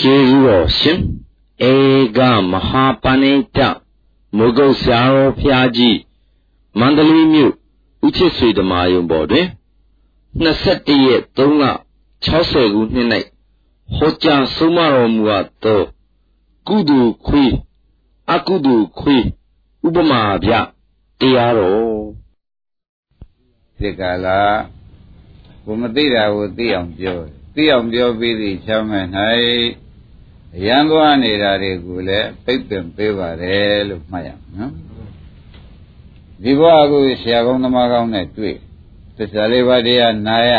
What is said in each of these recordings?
ကျေးဇူးတော်ရှင်ဧကမဟာပဏိတမုဂုတ်ဆရာတော်ဖျားကြီးမန္တလေးမြို့ဦးချစ်ဆွေဓမာယုံပေါ်တွင်21ရက်3လ60ခုနှစ်၌ဟောကြားဆုံးမတော်မူအပ်သောကုသိုလ်ခွေးအကုသိုလ်ခွေးဥပမာဗျတရားတော်ဒီကလာဘုမသိတာကိုသိအောင်ပြောသိအောင်ပြောပြီးသည်ချမ်းမဲ့၌အ ရန်သွားနေတာတွေကိုလည်းပိတ်ပင်ပေးပါတယ်လို့မှတ်ရမယ်နော်ဒီဘဝကိုဆရာကောင်းသမားကောင်းနဲ့တွေ့သစ္စာလေးပါးတရားနာရ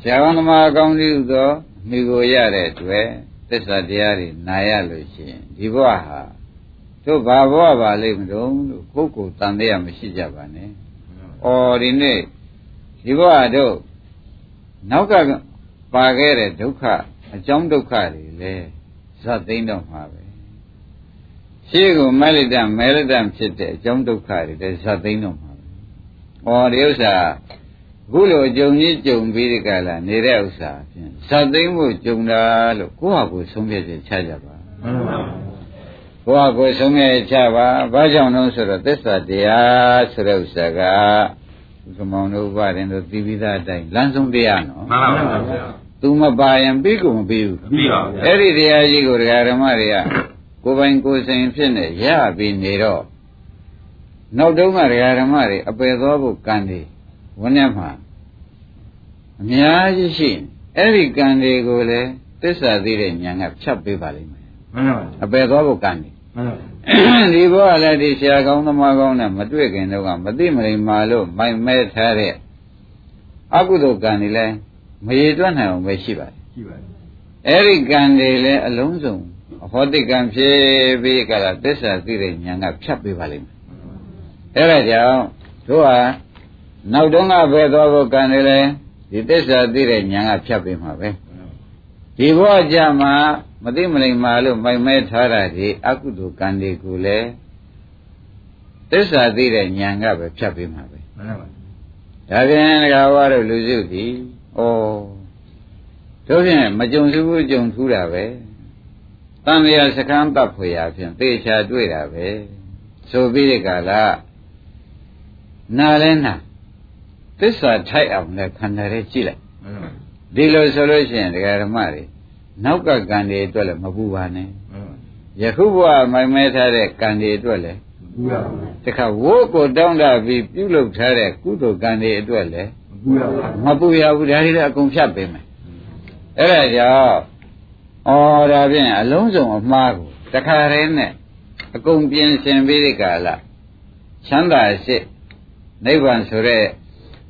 ဆရာကောင်းသမားကောင်းသည်သောမိကိုရတဲ့အတွက်သစ္စာတရားတွေနာရလို့ရှိရင်ဒီဘဝဟာတို့ဘာဘဝပါလိမ့်မလို့ကိုယ်ကိုတန်တရားမရှိကြပါနဲ့။အော်ဒီနေ့ဒီဘဝတို့နောက်ကပါခဲ့တဲ့ဒုက္ခ အကြောင်းဒုက္ခတွေလည်းဇတ်သိမ်းတော့မှာပဲရှေ့ကိုမဲလိုက်တမဲလိုက်တဖြစ်တဲ့အကြောင်းဒုက္ခတွေလည်းဇတ်သိမ်းတော့မှာပဲဟောဒီဥစ္စာခုလိုအကြုံကြီးကြုံပြီးဒီကလာနေတဲ့ဥစ္စာဖြင့်ဇတ်သိမ်းဖို့ကြုံတာလို့ကိုယ့်ဟာကိုယ်ဆုံးဖြတ်ချက်ချကြပါမှန်ပါကိုယ့်ဟာကိုယ်ဆုံးဖြတ်ချပါဘာကြောင့်လဲဆိုတော့သစ္စာတရားဆိုတဲ့ဥစ္စာကကမောင်တို့ဘာရင်တို့သိပြီးသားအတိုင်းလမ်းဆုံးတရားနော်မှန်ပါဗျာ သူမပါရင်ပြီးကုန်မပြီးဘူးပြီးပါဘူးအဲ့ဒီတရားကြီးကိုဒကာဓမ္မတွေကကိုယ်ပိုင်ကိုယ်ဆိုင်ဖြစ်နေရပြီးနေတော့နောက်တုန်းကဒကာဓမ္မတွေအပယ်သောဖို့ကံတွေဝန်းထဲမှာအများကြီးရှိအဲ့ဒီကံတွေကိုလည်းသစ္စာသိတဲ့ဉာဏ်ကဖြတ်ပေးပါလိမ့်မယ်မှန်ပါပါအပယ်သောဖို့ကံတွေမှန်ပါဒီဘောကလည်းဒီဆရာကောင်းသမားကောင်းနဲ့မတွေ့ခင်တော့ကမသိမလိမ္မာလို့မိုင်မဲထားတဲ့အကုသိုလ်ကံတွေလည်း မရေတွက်နိုင်အောင်ပဲရှိပါတယ်ရှိပါတယ်အဲ့ဒီကံတွေလည်းအလုံးစုံအဟောတိကံဖြစ်ပြီးကြတာသစ္စာသိတဲ့ဉာဏ်ကဖြတ်ပေးပါလိမ့်မယ်အဲ့ဒါကြောင့်တို့ဟာနောက်တုန်းကပဲသွားဖို့ကံတွေလည်းဒီသစ္စာသိတဲ့ဉာဏ်ကဖြတ်ပေးမှာပဲဒီဘဝကြမှာမသိမလိမ္မာလို့မိုက်မဲထားတာဒီအကုသိုလ်ကံတွေကိုလည်းသစ္စာသိတဲ့ဉာဏ်ကပဲဖြတ်ပေးမှာပဲမှန်ပါပါဒါပြန်ဒကာဝါတို့လူစုသည်ဩ တို့ဖြင့်မကြုံစုဘူးကြုံထူးတာပဲတန်လျာစကမ်းတပ်ဖွေရာဖြင့်သေချာတွေ့တာပဲဆိုပြီးဒီကလာနာလဲနာသစ္စာထိုက်အောင်လည်းခန္ဓာလေးကြည့်လိုက်ဒီလိုဆိုလို့ရှိရင်ဒကာဓမ္မတွေနောက်ကကံတွေအတွက်လည်းမပူပါနဲ့ယခုဘဝမိုင်မဲထားတဲ့ကံတွေအတွက်လည်းတခါဝိုးကိုတောင်းတပြီးပြုလုပ်ထားတဲ့ကုသိုလ်ကံတွေအတွက်လည်း မပူရဘူးဒါတွေလည်းအကုန်ဖြတ်ပေးမယ်အဲ့ဒါကြောင့်ဩဒါဖြင့်အလုံးစုံအမှားကိုတခါတည်းနဲ့အကုန်ပြင်ဆင်ပြီးဒီကာလချမ်းသာရှိနိဗ္ဗာန်ဆိုတဲ့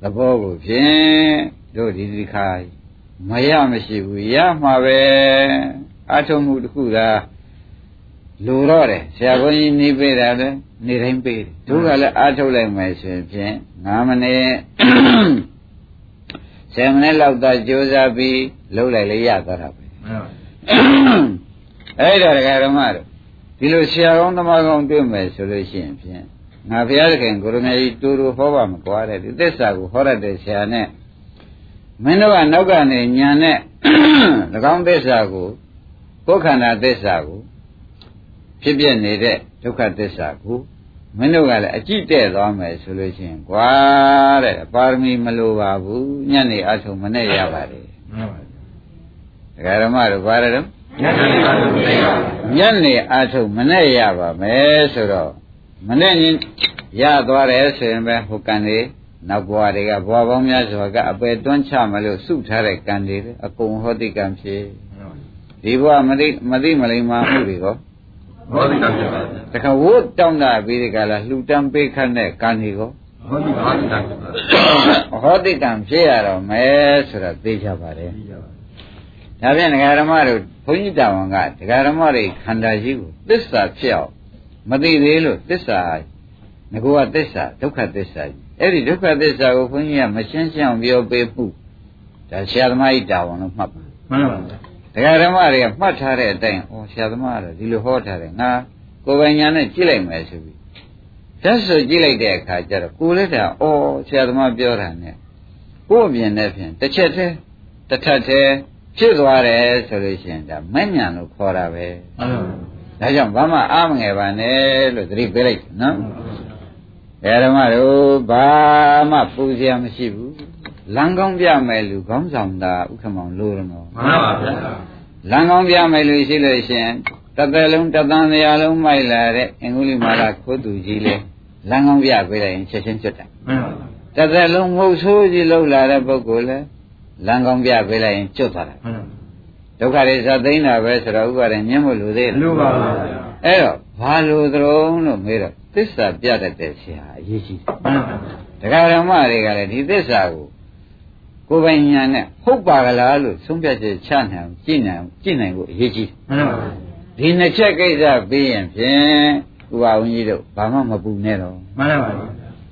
သဘောကိုဖြင့်တို့ဒီဒီခါမရမရှိဘူးရမှာပဲအထုံမှုတစ်ခုသာလူတော့တယ်ဆရာဘုန်းကြီးနေပေးတာလေနေတိုင်းပေးတယ်တို့ကလည်းအထုတ်လိုက်မယ်ဆိုရင်ဖြင့်9မိနစ် 10မိနစ်လောက်သာကြိုးစားပြီးလှုပ်လိုက်လေရသွားတာပဲအဲ့ဒါဒကာဓမ္မတို့ဒီလိုဆရာကောင်းသမားကောင်းတွေ့မယ်ဆိုလို့ရှိရင်ဖြင့်ငါဘုရားသခင်ကိုရမကြီးတူတူဟောပါမကွာတဲ့ဒီသစ္စာကိုဟောရတဲ့ဆရာနဲ့မင်းတို့ကနောက်ကနေညာနဲ့၎င်းသစ္စာကိုကိုယ်ခန္ဓာသစ္စာကိုဖြစ်ပြနေတဲ့ဒုက္ခသစ္စာကို မင်းတို့ကလည်းအကြည့်တဲ့သွားမယ်ဆိုလို့ရှိရင်ကွာတဲ့ပါရမီမလိုပါဘူးညနေအထုံမနဲ့ရပါတယ်မှန်ပါဗျာဒကာဓမ္မတို့ဘာလဲတော့ညနေအထုံမနဲ့ရပါညနေအထုံမနဲ့ရပါမယ်ဆိုတော့မနဲ့ရသွားတယ်ဆိုရင်ပဲဟိုကံတွေနောက်ဘဝတွေကဘဝပေါင်းများစွာကအပယ်တွန်းချမလို့စုထားတဲ့ကံတွေအကုန်ဟောတိကံဖြစ်ဒီဘဝမသိမသိမလိမ္မာမှုတွေကော ဟောတိကံဖြစ်ပါဗျာတခါဝိုးတောင်းတာပြီးဒီကလာလှူတန်းပေးခတ်တဲ့ကံတွေကောဟောတိကံဖြစ်ပါဟောတိကံဖြစ်ရတော့မယ်ဆိုတာသိကြပါတယ်သိကြပါဒါဖြင့်ဒကာဓမ္မတို့ဘုန်းကြီးတောင်ကဒကာဓမ္မတွေခန္ဓာကြီးကိုသစ္စာဖြစ်အောင်မသိသေးလို့သစ္စာငကောကသစ္စာဒုက္ခသစ္စာကြီးအဲ့ဒီဒုက္ခသစ္စာကိုဘုန်းကြီးကမရှင်းရှင်းအောင်ပြောပေးမှုဒါဆရာသမားကြီးတာဝန်လို့မှတ်ပါမှန်ပါဗျာ ဒကာဓမ္မတွေကမှတ်ထားတဲ့အတိုင်းဩဆရာသမားကဒီလိုဟောထားတယ်ငါကိုယ်ပိုင်ညာနဲ့ကြည့်လိုက်မယ်ဆိုပြီးဓာတ်ဆိုကြည့်လိုက်တဲ့အခါကျတော့ကိုယ်လက်တာဩဆရာသမားပြောတာနဲ့ကိုယ်အမြင်နဲ့ဖြင့်တစ်ချက်တည်းတစ်ထပ်တည်းဖြစ်သွားတယ်ဆိုလို့ရှိရင်ဒါမဲ့ညာလို့ခေါ်တာပဲမှန်ပါဒါကြောင့်ဘာမှအားမငယ်ပါနဲ့လို့သတိပေးလိုက်တယ်နော်ဘယ်ဓမ္မတို့ဘာမှပူစရာမရှိဘူး လမ်းကောင်းပြမယ်လူခေါင်းဆောင်တာဥက္ကမောင်လို့တော့မှန်ပါဗျာလမ်းကောင်းပြမယ်လူရှိလို့ရှိရင်တစ်သက်လုံးတစ်သန်းတရားလုံးမိုက်လာတဲ့အင်္ဂုလိမာလာခိုးသူကြီးလေလမ်းကောင်းပြပေးလိုက်ရင်ချက်ချင်းကျွတ်တယ်မှန်ပါတစ်သက်လုံးငုတ်ဆိုးကြီးလှုပ်လာတဲ့ပုဂ္ဂိုလ်လေလမ်းကောင်းပြပေးလိုက်ရင်ကျွတ်သွားတယ်မှန်ပါဒုက္ခတွေဇာသိမ့်တာပဲဆိုတော့ဥပါဒ်ညှင်းမလို့သေးလားလူပါဗျာအဲ့တော့ဘာလို့သရုံးလို့မေးတော့သစ္စာပြတတ်တဲ့ဆရာအရေးကြီးတယ်မှန်ပါတရားဓမ္မတွေကလည်းဒီသစ္စာကို ကိုယ်ပိုင်ဉာဏ်နဲ့ဟုတ်ပါကလားလို့ဆုံးဖြတ်ချက်ချနိုင်အောင်ကြည့်နိုင်အောင်ကြည့်နိုင်ဖို့အရေးကြီးတယ်မှန်ပါဒီနှစ်ချက်ကိစ္စပြီးရင်ဖြင့်ဥပါဝင်းကြီးတို့ဘာမှမပူနဲ့တော့မှန်ပါ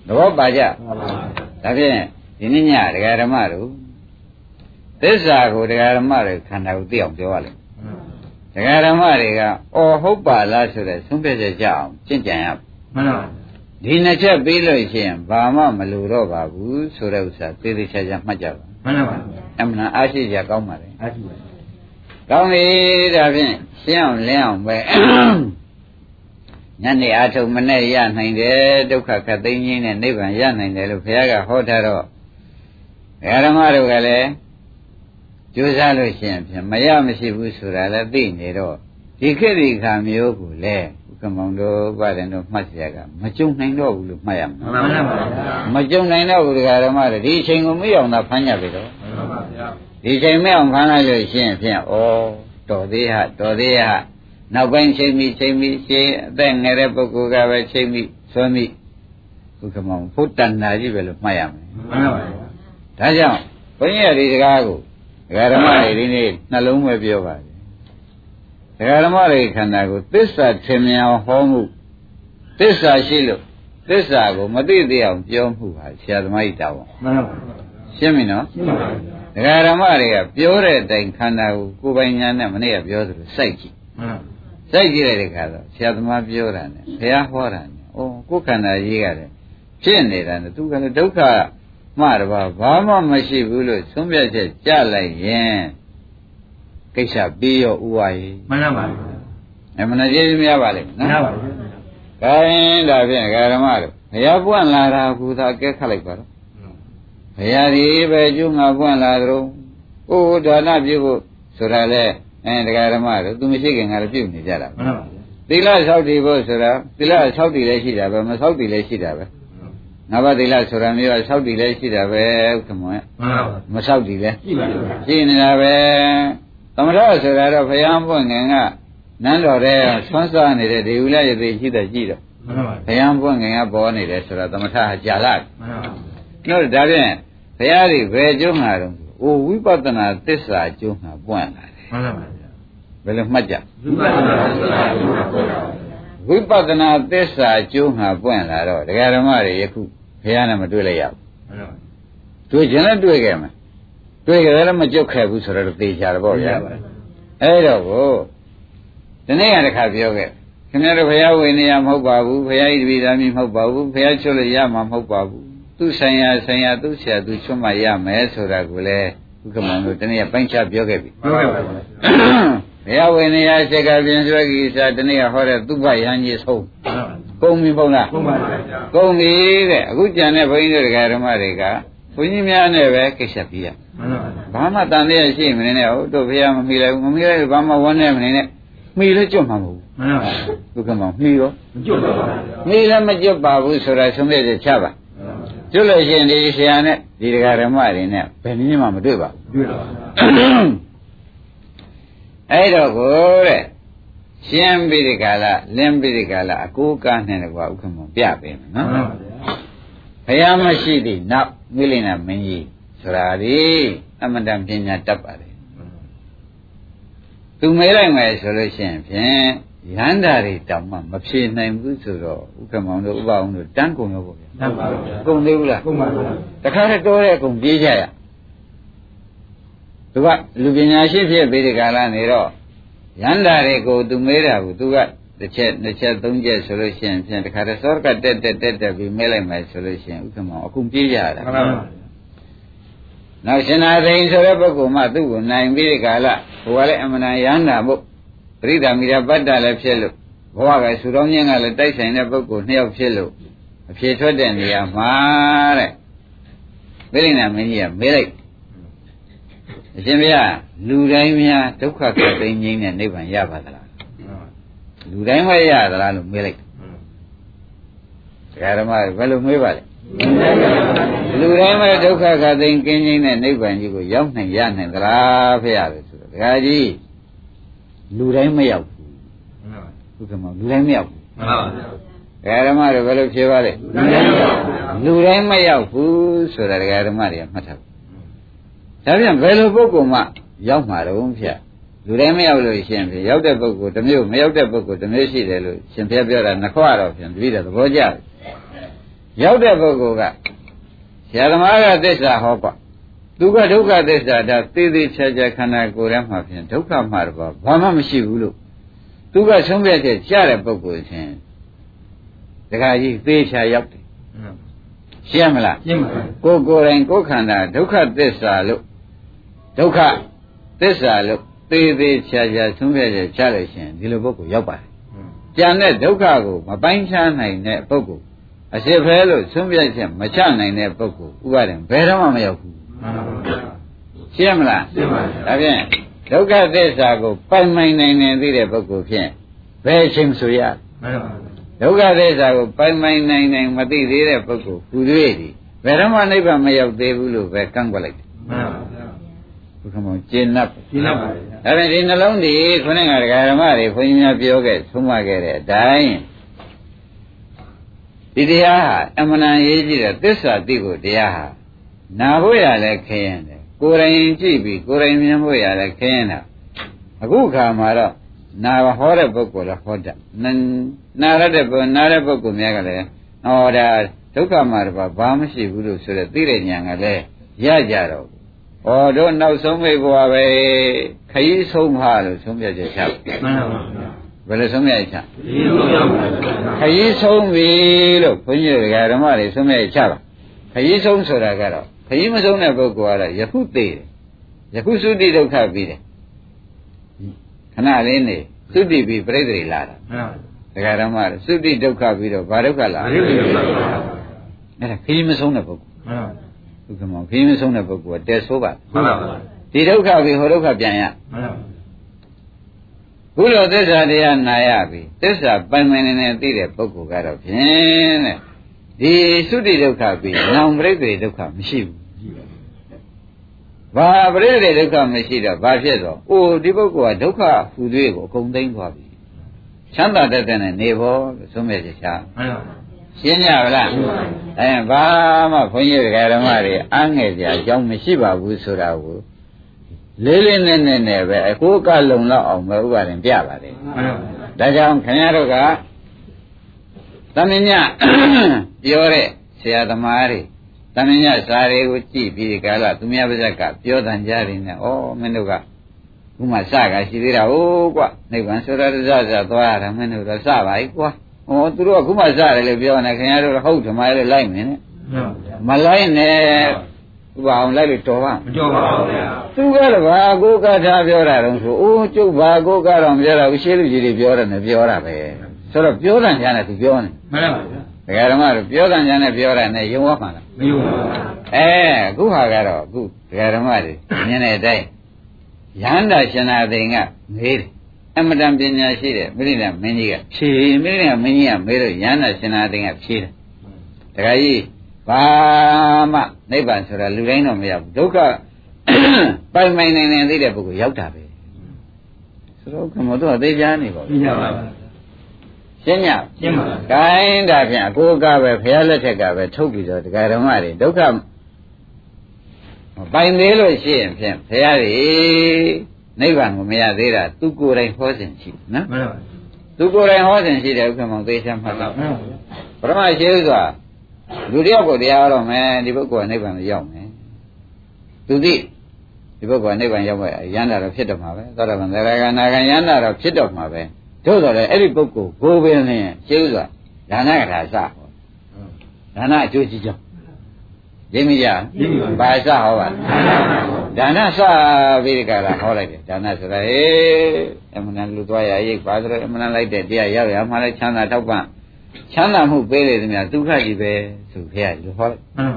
သဘောပါကြမှန်ပါဒါဖြင့်ဒီနေ့ညတရားဓမ္မတို့သစ္စာကိုတရားဓမ္မတွေခန္ဓာကိုသိအောင်ပြောရလိမ့်မယ်တရားဓမ္မတွေကအော်ဟုတ်ပါလားဆိုတဲ့ဆုံးဖြတ်ချက်ကြအောင်ကျင့်ကြံရမယ်မှန်ပါ ဒီနှစ်ချက်ပြီးလို့ရှိရင်ဘာမှမလိုတော့ပါဘူးဆိုတဲ့ဥစ္စာသေသေးချာချာမှတ်ကြပါမှန်ပါအမှန်အားရှိကြကောင်းပါလေအားရှိပါကောင်းပြီဒါဖြင့်ရှင်းအောင်လင်းအောင်ပဲညနေအားထုတ်မနဲ့ရနိုင်တယ်ဒုက္ခခတ်သိမ်းခြင်းနဲ့နိဗ္ဗာန်ရနိုင်တယ်လို့ဘုရားကဟောထားတော့ဓမ္မတို့ကလည်းကြိုးစားလို့ရှိရင်ဖြင့်မရမရှိဘူးဆိုတာလည်းသိနေတော့ဒီခေတ်ဒီခါမျိုးကိုလည်းဥ က္ကမောင်တို့ပါတယ်တို့မှတ်စရာကမကြုံနိုင်တော့ဘူးလို့မှတ်ရမှာမှန်ပါဗျာမကြုံနိုင်တော့ဘူးတရားဓမ္မတွေဒီအချိန်ကိုမရောက်တာဖမ်းကြပြီတော့မှန်ပါဗျာဒီချိန်မအောင်ဖမ်းလိုက်လို့ရှင်းဖြင့်ဩတော်သေးဟတော်သေးဟနောက်ပိုင်းချိန်မိချိန်မိရှင်းအသက်ငယ်တဲ့ပုဂ္ဂိုလ်ကပဲချိန်မိဆွဲမိဘုခမောင်ဖုတ်တန်နာကြီးပဲလို့မှတ်ရမယ်မှန်ပါဗျာဒါကြောင့်ဘုန်းကြီးရဒီစကားကိုတရားဓမ္မတွေဒီနေ့နှလုံးပဲပြောပါတယ် တရားဓမ္မတွေခန္ဓာကိုသစ္စာထင်မြင်အောင်ဟောမှုသစ္စာရှိလို့သစ္စာကိုမသိသေးအောင်ပြောမှုဟာဆရာသမားကြီးတာဝန်မှန်ပါရှင်းပြီနော်ရှင်းပါဗျာဒကာဓမ္မတွေကပြောတဲ့အတိုင်းခန္ဓာကိုကိုယ်ပိုင်ညာနဲ့မနေ့ကပြောသလိုစိုက်ကြည့်မှန်ပါစိုက်ကြည့်လိုက်တဲ့ခါတော့ဆရာသမားပြောတာနဲ့ဘုရားဟောတာနဲ့ဩကိုယ်ခန္ဓာကြီးကလည်းဖြစ်နေတာနဲ့သူကလည်းဒုက္ခမှတပါဘာမှမရှိဘူးလို့သုံးပြချက်ကြလိုက်ရင် ကိစ္စပြီးရောဥဝါယေမှန်ပါအမှန်တရားများပါလိမ့်မှန်နော်ပါခိုင်းဒါဖြင့်ဒကာဓမ္မတို့ဘုရားပွင့်လာတာကူသာကဲခတ်လိုက်ပါတော့ဘုရားဒီပဲကျုံငါပွင့်လာသလိုကိုယ်ဒါနပြုဖို့ဆိုတာလေအဲဒကာဓမ္မတို့သူမရှိခင်ကလည်းပြုနေကြတာပဲမှန်ပါသီလဆောက်တည်ဖို့ဆိုတာသီလဆောက်တည်လည်းရှိတာပဲမဆောက်တည်လည်းရှိတာပဲငါးပါးသီလဆိုတာမျိုးကဆောက်တည်လည်းရှိတာပဲဥက္ကမောမှန်ပါမဆောက်တည်လည်းရှိပါဗျာရှိနေတာပဲ သမထဆိုတာတော့ဘုရားပွင့်ငင်ကနန်းတော်တဲ့ဆွမ်းစားနေတဲ့ဒီဥလရသေးရှိတဲ့ကြည့်တော့မှန်ပါဘုရားပွင့်ငင်ကပေါ်နေတယ်ဆိုတော့သမထဟာကြာလာမှန်ပါတို့ဒါဖြင့်ဘုရားတွေဘယ်ကျုံးမှာတော့အိုဝိပဿနာသစ္စာကျုံးမှာပွင့်လာတယ်မှန်ပါဗျာဘယ်လိုမှတ်ကြလူပါဗျာဆိုတာလူပါဗျာဝိပဿနာသစ္စာကျိုးမှာပွင့်လာတော့ဒကာဓမ္မတွေယခုဘုရားနဲ့မတွေ့လိုက်ရဘူးမှန်ပါတွေ့ခြင်းလည်းတွေ့ခဲ့မယ် တွေ့ကြတယ်လည်းမကြုတ်ခဲ့ဘူးဆိုတော့သေချာတော့ဗောဗျာအဲ့တော့ကိုဒီနေ့ကတခါပြောခဲ့ခင်ဗျားတို့ဘုရားဝင်နေရမဟုတ်ပါဘူးဘုရားဤတပိသားမြင်မဟုတ်ပါဘူးဘုရားချွတ်လို့ရမှာမဟုတ်ပါဘူးသူဆိုင်ရာဆိုင်ရာသူဆရာသူချွတ်မှရမယ်ဆိုတာကိုလည်းဥက္ကမောင်တို့ဒီနေ့ကပိုင်းခြားပြောခဲ့ပြီမှန်ပါဗျာဘုရားဝင်နေရစိတ်ကပြင်ဆွဲကြီးစာဒီနေ့ကဟောတဲ့သူ့ဘယန်းကြီးဆုံးကုန်ပြီပုံလားဟုတ်ပါဗျာကုန်ပြီတဲ့အခုကြံတဲ့ဘုန်းကြီးတို့ဓမ္မတွေကဘုန်းကြီးများနဲ့ပဲကိစ္စပြီးရမှန်ပါဗျာ ဘာမှတန်သေးရရှိမနေနဲ့ဟုတ်တို့ဘုရားမမိလိုက်ဘူးမမိလိုက်ဘာမှဝမ်းနေမနေနဲ့မိလည်းကြွမှာမဟုတ်မှန်ပါဗျာဘူးဒုက္ကမောင်မိရောမကျွတ်ပါဗျာမိလည်းမကြွပါဘူးဆိုတာဆုံးဖြတ်ချက်ချပါကျွတ်လို့ရှိရင်ဒီဆရာနဲ့ဒီဓမ္မတွေနဲ့ဘယ်နည်းမှမတွေ့ပါဘူးတွေ့ပါဗျာအဲ့တော့ကိုတဲ့ရှင်းပြီးဒီကလာလင်းပြီးဒီကလာအကိုးကားနဲ့ကွာဥက္ကမောပြပေးမယ်မှန်နော်ပါဗျာဘုရားမရှိသည့်နောက်မိလိနာမင်းကြီးဆိုတာဒီ အမတန်ပညာတတ်ပါတယ်သူမဲလိုက်မယ်ဆိုလို့ရှိရင်ဖြင့်ရဟန္တာတွေတောင်မှမဖြေနိုင်ဘူးဆိုတော့ဥက္ကမောင်တို့ဥပအောင်တို့တန်းကုန်ရောပေါ့ဗျာမှန်ပါဗျာကုန်သေးဘူးလားဟုတ်ပါဗျာတခါတည်းတိုးတဲ့အကုန်ပြေးကြရသူကလူပညာရှိဖြစ်ပြီးဒီကလာနေတော့ရန္တာတွေကိုသူမေးတာကိုသူကတစ်ချက်နှစ်ချက်သုံးချက်ဆိုလို့ရှိရင်ဖြင့်တခါတည်းစောကတက်တက်တက်တက်ပြီးမဲလိုက်မယ်ဆိုလို့ရှိရင်ဥက္ကမောင်အကုန်ပြေးကြရတာမှန်ပါဗျာဒ နောက်ရှင်နာသိန်ဆိုတဲ့ပုဂ္ဂိုလ်မှသူ့ကိုနိုင်ပြီးဒီကာလဘုရားလည်းအမှန်တန်ရဟန္တာမို့ပရိဒါမိရာပတ္တလည်းဖြစ်လို့ဘဝကဆူတော်မြင့်ကလည်းတိုက်ဆိုင်တဲ့ပုဂ္ဂိုလ်နှစ်ယောက်ဖြစ်လို့အဖြေထွက်တဲ့နေရာမှာတဲ့ပြိဋိနာမင်းကြီးကမေးလိုက်အရှင်ဘုရားလူတိုင်းများဒုက္ခကသိငြိမ်းတဲ့နိဗ္ဗာန်ရပါသလားလူတိုင်းမရသလားလို့မေးလိုက်တရားဓမ္မဘယ်လိုမေးပါလဲ လူတိုင်းမဒုက္ခကသိကင်းငြိမ်းတဲ့နိဗ္ဗာန်ကြီးကိုရောက်နိုင်ရနိုင်သလားဖေရတယ်ဆိုတော့ဒကာကြီးလူတိုင်းမရောက်ဘူးဘုရားမလူတိုင်းမရောက်ဘူးဒကာဓမ္မတွေဘယ်လိုဖြေပါလဲလူတိုင်းမရောက်ဘူးဆိုတာဒကာဓမ္မတွေကမှတ်ထားဒါပြန်ဘယ်လိုပုဂ္ဂိုလ်မှရောက်မှာတော့ဖျက်လူတိုင်းမရောက်လို့ရှိရင်ဖြင့်ရောက်တဲ့ပုဂ္ဂိုလ်တစ်မျိုးမရောက်တဲ့ပုဂ္ဂိုလ်တစ်မျိုးရှိတယ်လို့ရှင်ဖျက်ပြောတာနှစ်ခွတော့ဖြင့်တပည့်တော်သဘောကျတယ်ရောက်တဲ့ပုဂ္ဂိုလ်က ဆရာသမားကသစ္စာဟောကွာသူကဒုက္ခသစ္စာဒါသေသေးချာချာခန္ဓာကိုယ်ထဲမှာဖြင့်ဒုက္ခမှာတော့ဘာမှမရှိဘူးလို့သူကဆုံးဖြတ်ချက်ကြားတဲ့ပုဂ္ဂိုလ်ချင်းတခါကြီးသေချာရောက်တယ်ရှင်းမလားရှင်းပါပြီကိုယ်ကိုယ်တိုင်ကိုယ်ခန္ဓာဒုက္ခသစ္စာလို့ဒုက္ခသစ္စာလို့သေသေးချာချာဆုံးဖြတ်ချက်ချလို့ရှိရင်ဒီလိုပုဂ္ဂိုလ်ရောက်ပါတယ်ကြံတဲ့ဒုက္ခကိုမပိုင်းခြားနိုင်တဲ့ပုဂ္ဂိုလ် အစစ်ဖဲလို့ဆုံးဖြတ်ချက်မချနိုင်တဲ့ပုဂ္ဂိုလ်ဥပါဒံဘယ်တော့မှမရောက်ဘူးရှင်းမလားရှင်းပါပြီဒါဖြင့်ဒုက္ခသစ္စာကိုပိုင်ပိုင်နိုင်နေသိတဲ့ပုဂ္ဂိုလ်ဖြင့်ဘယ်အချိန်ဆိုရဒုက္ခသစ္စာကိုပိုင်ပိုင်နိုင်နိုင်မသိသေးတဲ့ပုဂ္ဂိုလ်ဟူသေးသည်ဘယ်တော့မှနိဗ္ဗာန်မရောက်သေးဘူးလို့ပဲကန့်ကွက်လိုက်တယ်မှန်ပါဗျာဘုရားမောကျင့်납ကျင့်납ပါဗျာဒါပေမဲ့ဒီနှလုံးဒီခုနကဒကာဓမ္မတွေခွန်ကြီးများပြောခဲ့သုံးမခဲ့တဲ့အတိုင်း ဒီတရားဟာအမှန်တန်ရေးကြည့်တဲ့သစ္စာသိဖို့တရားဟာနာဖို့ရလဲခရင်တယ်ကိုယ်တိုင်ကြည့်ပြီးကိုယ်တိုင်မြင်ဖို့ရလဲခရင်တာအခုခါမှာတော့နာဟောတဲ့ပုဂ္ဂိုလ်လည်းဟောတတ်နာရတဲ့ပုဂ္ဂိုလ်နာတဲ့ပုဂ္ဂိုလ်များကလည်းဟောဒါဒုက္ခမှာတော့ဘာမှမရှိဘူးလို့ဆိုတဲ့သိတဲ့ဉာဏ်ကလည်းရကြတော့ဩတို့နောက်ဆုံးမိဘွားပဲခရီးဆုံးပါလို့ဆုံးဖြတ်ချက်ချမှန်ပါပါဘ ယ်လိုဆုံးဖြတ်ချခရီးဆုံးပြီလို့ဘုန်းကြီးတွေကဓမ္မတွေဆုံးဖြတ်ချပါခရီးဆုံးဆိုတာကတော့ခရီးမဆုံးတဲ့ပုဂ္ဂိုလ်ကတော့ယခုသေးတယ်ယခုသုတိဒုက္ခပြီးတယ်ခဏလေးနေသုတိပြီးပြိတ္တိလာတာဒကာဓမ္မတွေသုတိဒုက္ခပြီးတော့ဘာဒုက္ခလာအဲ့ဒါခရီးမဆုံးတဲ့ပုဂ္ဂိုလ်ဥက္ကမောခရီးမဆုံးတဲ့ပုဂ္ဂိုလ်ကတဲဆိုးပါမှန်ပါပါဒီဒုက္ခပြီးဟိုဒုက္ခပြန်ရမှန်ပါ ခုလိုသစ္စာတရားနာရပြီသစ္စာပိုင်ပိုင်နေနေသိတဲ့ပုဂ္ဂိုလ်ကတော့ဖြင့်တဲ့ဒီသုတိဒုက္ခပြီးနောင်ပရိသေဒုက္ခမရှိဘူးဘာပရိသေဒုက္ခမရှိတော့ဘာဖြစ်တော့အိုဒီပုဂ္ဂိုလ်ကဒုက္ခဟူသေးကိုအကုန်သိမ့်သွားပြီချမ်းသာတတ်တဲ့နေဖို့လို့ဆုံးဖြတ်ချက်ချမှန်ပါရှင်းကြပါလားအဲဘာမှဘုန်းကြီးဓမ္မတွေအားငယ်ကြအကြောင်းမရှိပါဘူးဆိုတာကို လေးလေးနက်နက်နဲ့ပဲအကိုကလုံလောက်အောင်ပဲဥပါရင်ပြပါတယ်ဒါကြောင့်ခင်ဗျားတို့ကသမင်းညပြောတဲ့ဆရာသမားတွေသမင်းညစာတွေကိုကြည့်ပြီးဒီကလာသူများပါဇက်ကပြောတန်ကြတယ်နဲ့ဩမင်းတို့ကခုမှစကရှိသေးတာဟုတ်ကွနိဗ္ဗာန်ဆိုတာရစစသွားရတာမင်းတို့တော့စပါ යි ကွာဟောသူတို့ကခုမှစတယ်လို့ပြောနေခင်ဗျားတို့ဟုတ်ဓမ္မရဲ့လိုက်မင်းနဲ့မလိုက်နဲ့ ဥပအောင်လိုက်လို့တော်ပါမတော်ပါဘူးဗျာသူကတော့ဘာကိုကထားပြောတာတော့ဆိုအိုးကျုပ်ဘာကိုကတော့ပြောတာဘူးရှင်းလူကြီးတွေပြောတယ်နဲ့ပြောတာပဲဆိုတော့ပြောတယ်ညာနဲ့သူပြောနေမှန်ပါဗျာဒကာဓမ္မတို့ပြောတယ်ညာနဲ့ပြောတာနဲ့ယုံဝမှာလားမယုံပါဘူးအဲအခုဟာကတော့အခုဒကာဓမ္မတွေမြင်တဲ့အတိုင်းရဟန္တာရှင်နာသိင်ကမေးတယ်အမတန်ပညာရှိတဲ့မိရိဏမင်းကြီးကဖြေမိရိဏမင်းကြီးကမေးလို့ရဟန္တာရှင်နာသိင်ကဖြေတယ်ဒကာကြီး ဘာမှနိဗ္ဗာန်ဆိုတာလူတိုင်းတော့မရောက်ဘူးဒုက္ခပိုင်ပိုင်နိုင်နိုင်သိတဲ့ပုဂ္ဂိုလ်ရောက်တာပဲဆိုတော့ခမောတော့သိကြနေပါဘူးရှင်းပါပါရှင်းညရှင်းပါပါခိုင်းတာဖြင့်အကိုကပဲဘုရားလက်ထက်ကပဲထုတ်ပြီးတော့ဒကာဓမ္မတွေဒုက္ခပိုင်သေးလို့ရှိရင်ဖြင့်ဘုရားတွေနိဗ္ဗာန်ကိုမရသေးတာသူကိုယ်တိုင်ဟောစဉ်ရှိနော်မှန်ပါပါသူကိုယ်တိုင်ဟောစဉ်ရှိတယ်ဥက္ကမောသေချာမှတ်တော့ပရမရှိဥစွာ လူတယောက်ကိုတရားတော်မယ်ဒီပုဂ္ဂိုလ်ကနိဗ္ဗာန်ကိုရောက်မယ်သူသိဒီပုဂ္ဂိုလ်ကနိဗ္ဗာန်ရောက်မယ်ရဟန္တာတော့ဖြစ်တော့မှာပဲသောတာပန်သရဂနာဂံရဟန္တာတော့ဖြစ်တော့မှာပဲတို့ဆိုလည်းအဲ့ဒီပုဂ္ဂိုလ်ကိုပင်လင်းရှင်းဥစွာဒါနကထာစဟောဒါနအကျိုးကြီးကြောင်းရင်းမိကြရင်းမိပါဘာစဟောပါလဲဒါနစပြီးဒီကရာဟောလိုက်တယ်ဒါနဆိုတာဟေးအမှန်တန်လူသွားရရိပ်ပါဆိုတော့အမှန်တန်လိုက်တဲ့တရားရောက်ရမှလည်းချမ်းသာထောက်ပံ့ ချမ်းသာမှုပေးလေသမျှဒုက္ခကြီးပဲဆိုဖះဒီလိုဟောလိုက်မှန်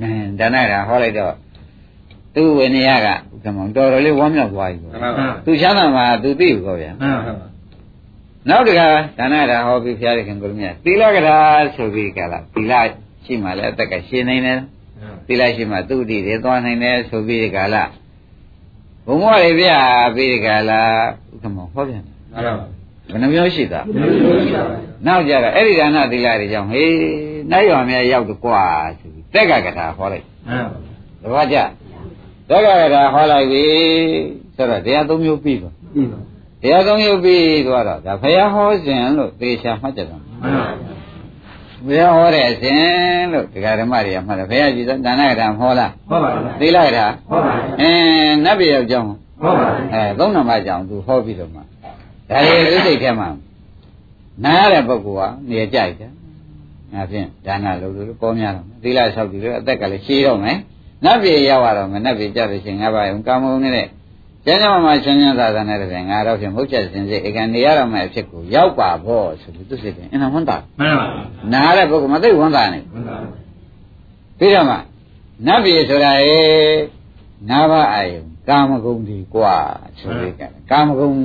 အင်းဒါနရာဟောလိုက်တော့သူ့ဝိနည်းကဥက္ကမောင်တော်တော်လေးဝမ်းမြောက်သွားပြီပေါ့မှန်သူချမ်းသာမှာသူသိဘူးကောဗျာမှန်နောက်တကဒါနရာဟောပြီးဖះခင်ကိုမြတ်သီလကရာဆိုပြီးကြလားသီလရှိမှလည်းအသက်ကရှင်နေတယ်သီလရှိမှသူ့တည်တယ်သွားနိုင်တယ်ဆိုပြီးဒီကလာဘုံမောတွေပြပြီးဒီကလာဥက္ကမောဟောပြန်တယ်မှန်ပါဘယ်နှမျိုးရှိတာဘယ်လိုရှိတာလဲ နောက်ကြတော့အဲ့ဒီဒါနသီလတွေကြောင့်ဟေးနိုင်ရောင်များရောက်တော့ကွာဆိုပြီးတက်ကကထာဟောလိုက်မှန်ပါဘူးတပည့်ကြတက်ကကထာဟောလိုက်ပြီဆိုတော့တရားသုံးမျိုးပြီးပါပြီးပါတရားသုံးမျိုးပြီးသွားတော့ဒါဖရာဟောစဉ်လို့သေချာမှတ်ကြတယ်မှန်ပါဘူးဘုရားဟောတဲ့အစဉ်လို့ဒကာဓမ္မတွေကမှာတယ်ဘုရားကြည်ဒါနကထာဟောလားဟောပါဘူးသီလကထာဟောပါဘူးအင်းနတ်ပြည်ရောက်ကြောင်းဟောပါဘူးအဲသုံးနံပါတ်ကြောင်းသူဟောပြီးတော့မှဒါတွေဥစိတ်ထဲမှာ နားရတဲ့ပုဂ္ဂိုလ်ကနေကြိုက်တယ်။ငါဖြင့်ဒါနလုပ်လို့ပေါ်များတော့မယ်သီလဆောက်ပြီးတော့အသက်ကလည်းရှည်တော့မယ်။နတ်ပြည်ရောက်ရတော့မယ်နတ်ပြည်ကြတဲ့ချိန်ငါးပါးအောင်ကာမုံနေတဲ့ကျမ်းစာမှာချမ်းချမ်းသာသာနဲ့တည်းငါတော့ဖြင့်မုတ်ချက်စင်စစ်ဧကနေရတော့မယ်အဖြစ်ကိုရောက်ပါဖို့ဆိုပြီးသူစိတ်ကအင်နာဝန်တာ မှန်ပါ နားရတဲ့ပုဂ္ဂိုလ်မသိဝန်တာနဲ့ မှန်ပါ ပြီးတော့မှနတ်ပြည်ဆိုတာရေနာဘအာယုံကာမဂုဏ်ဒီกว่าဆိုပြီးကကာမဂုဏ်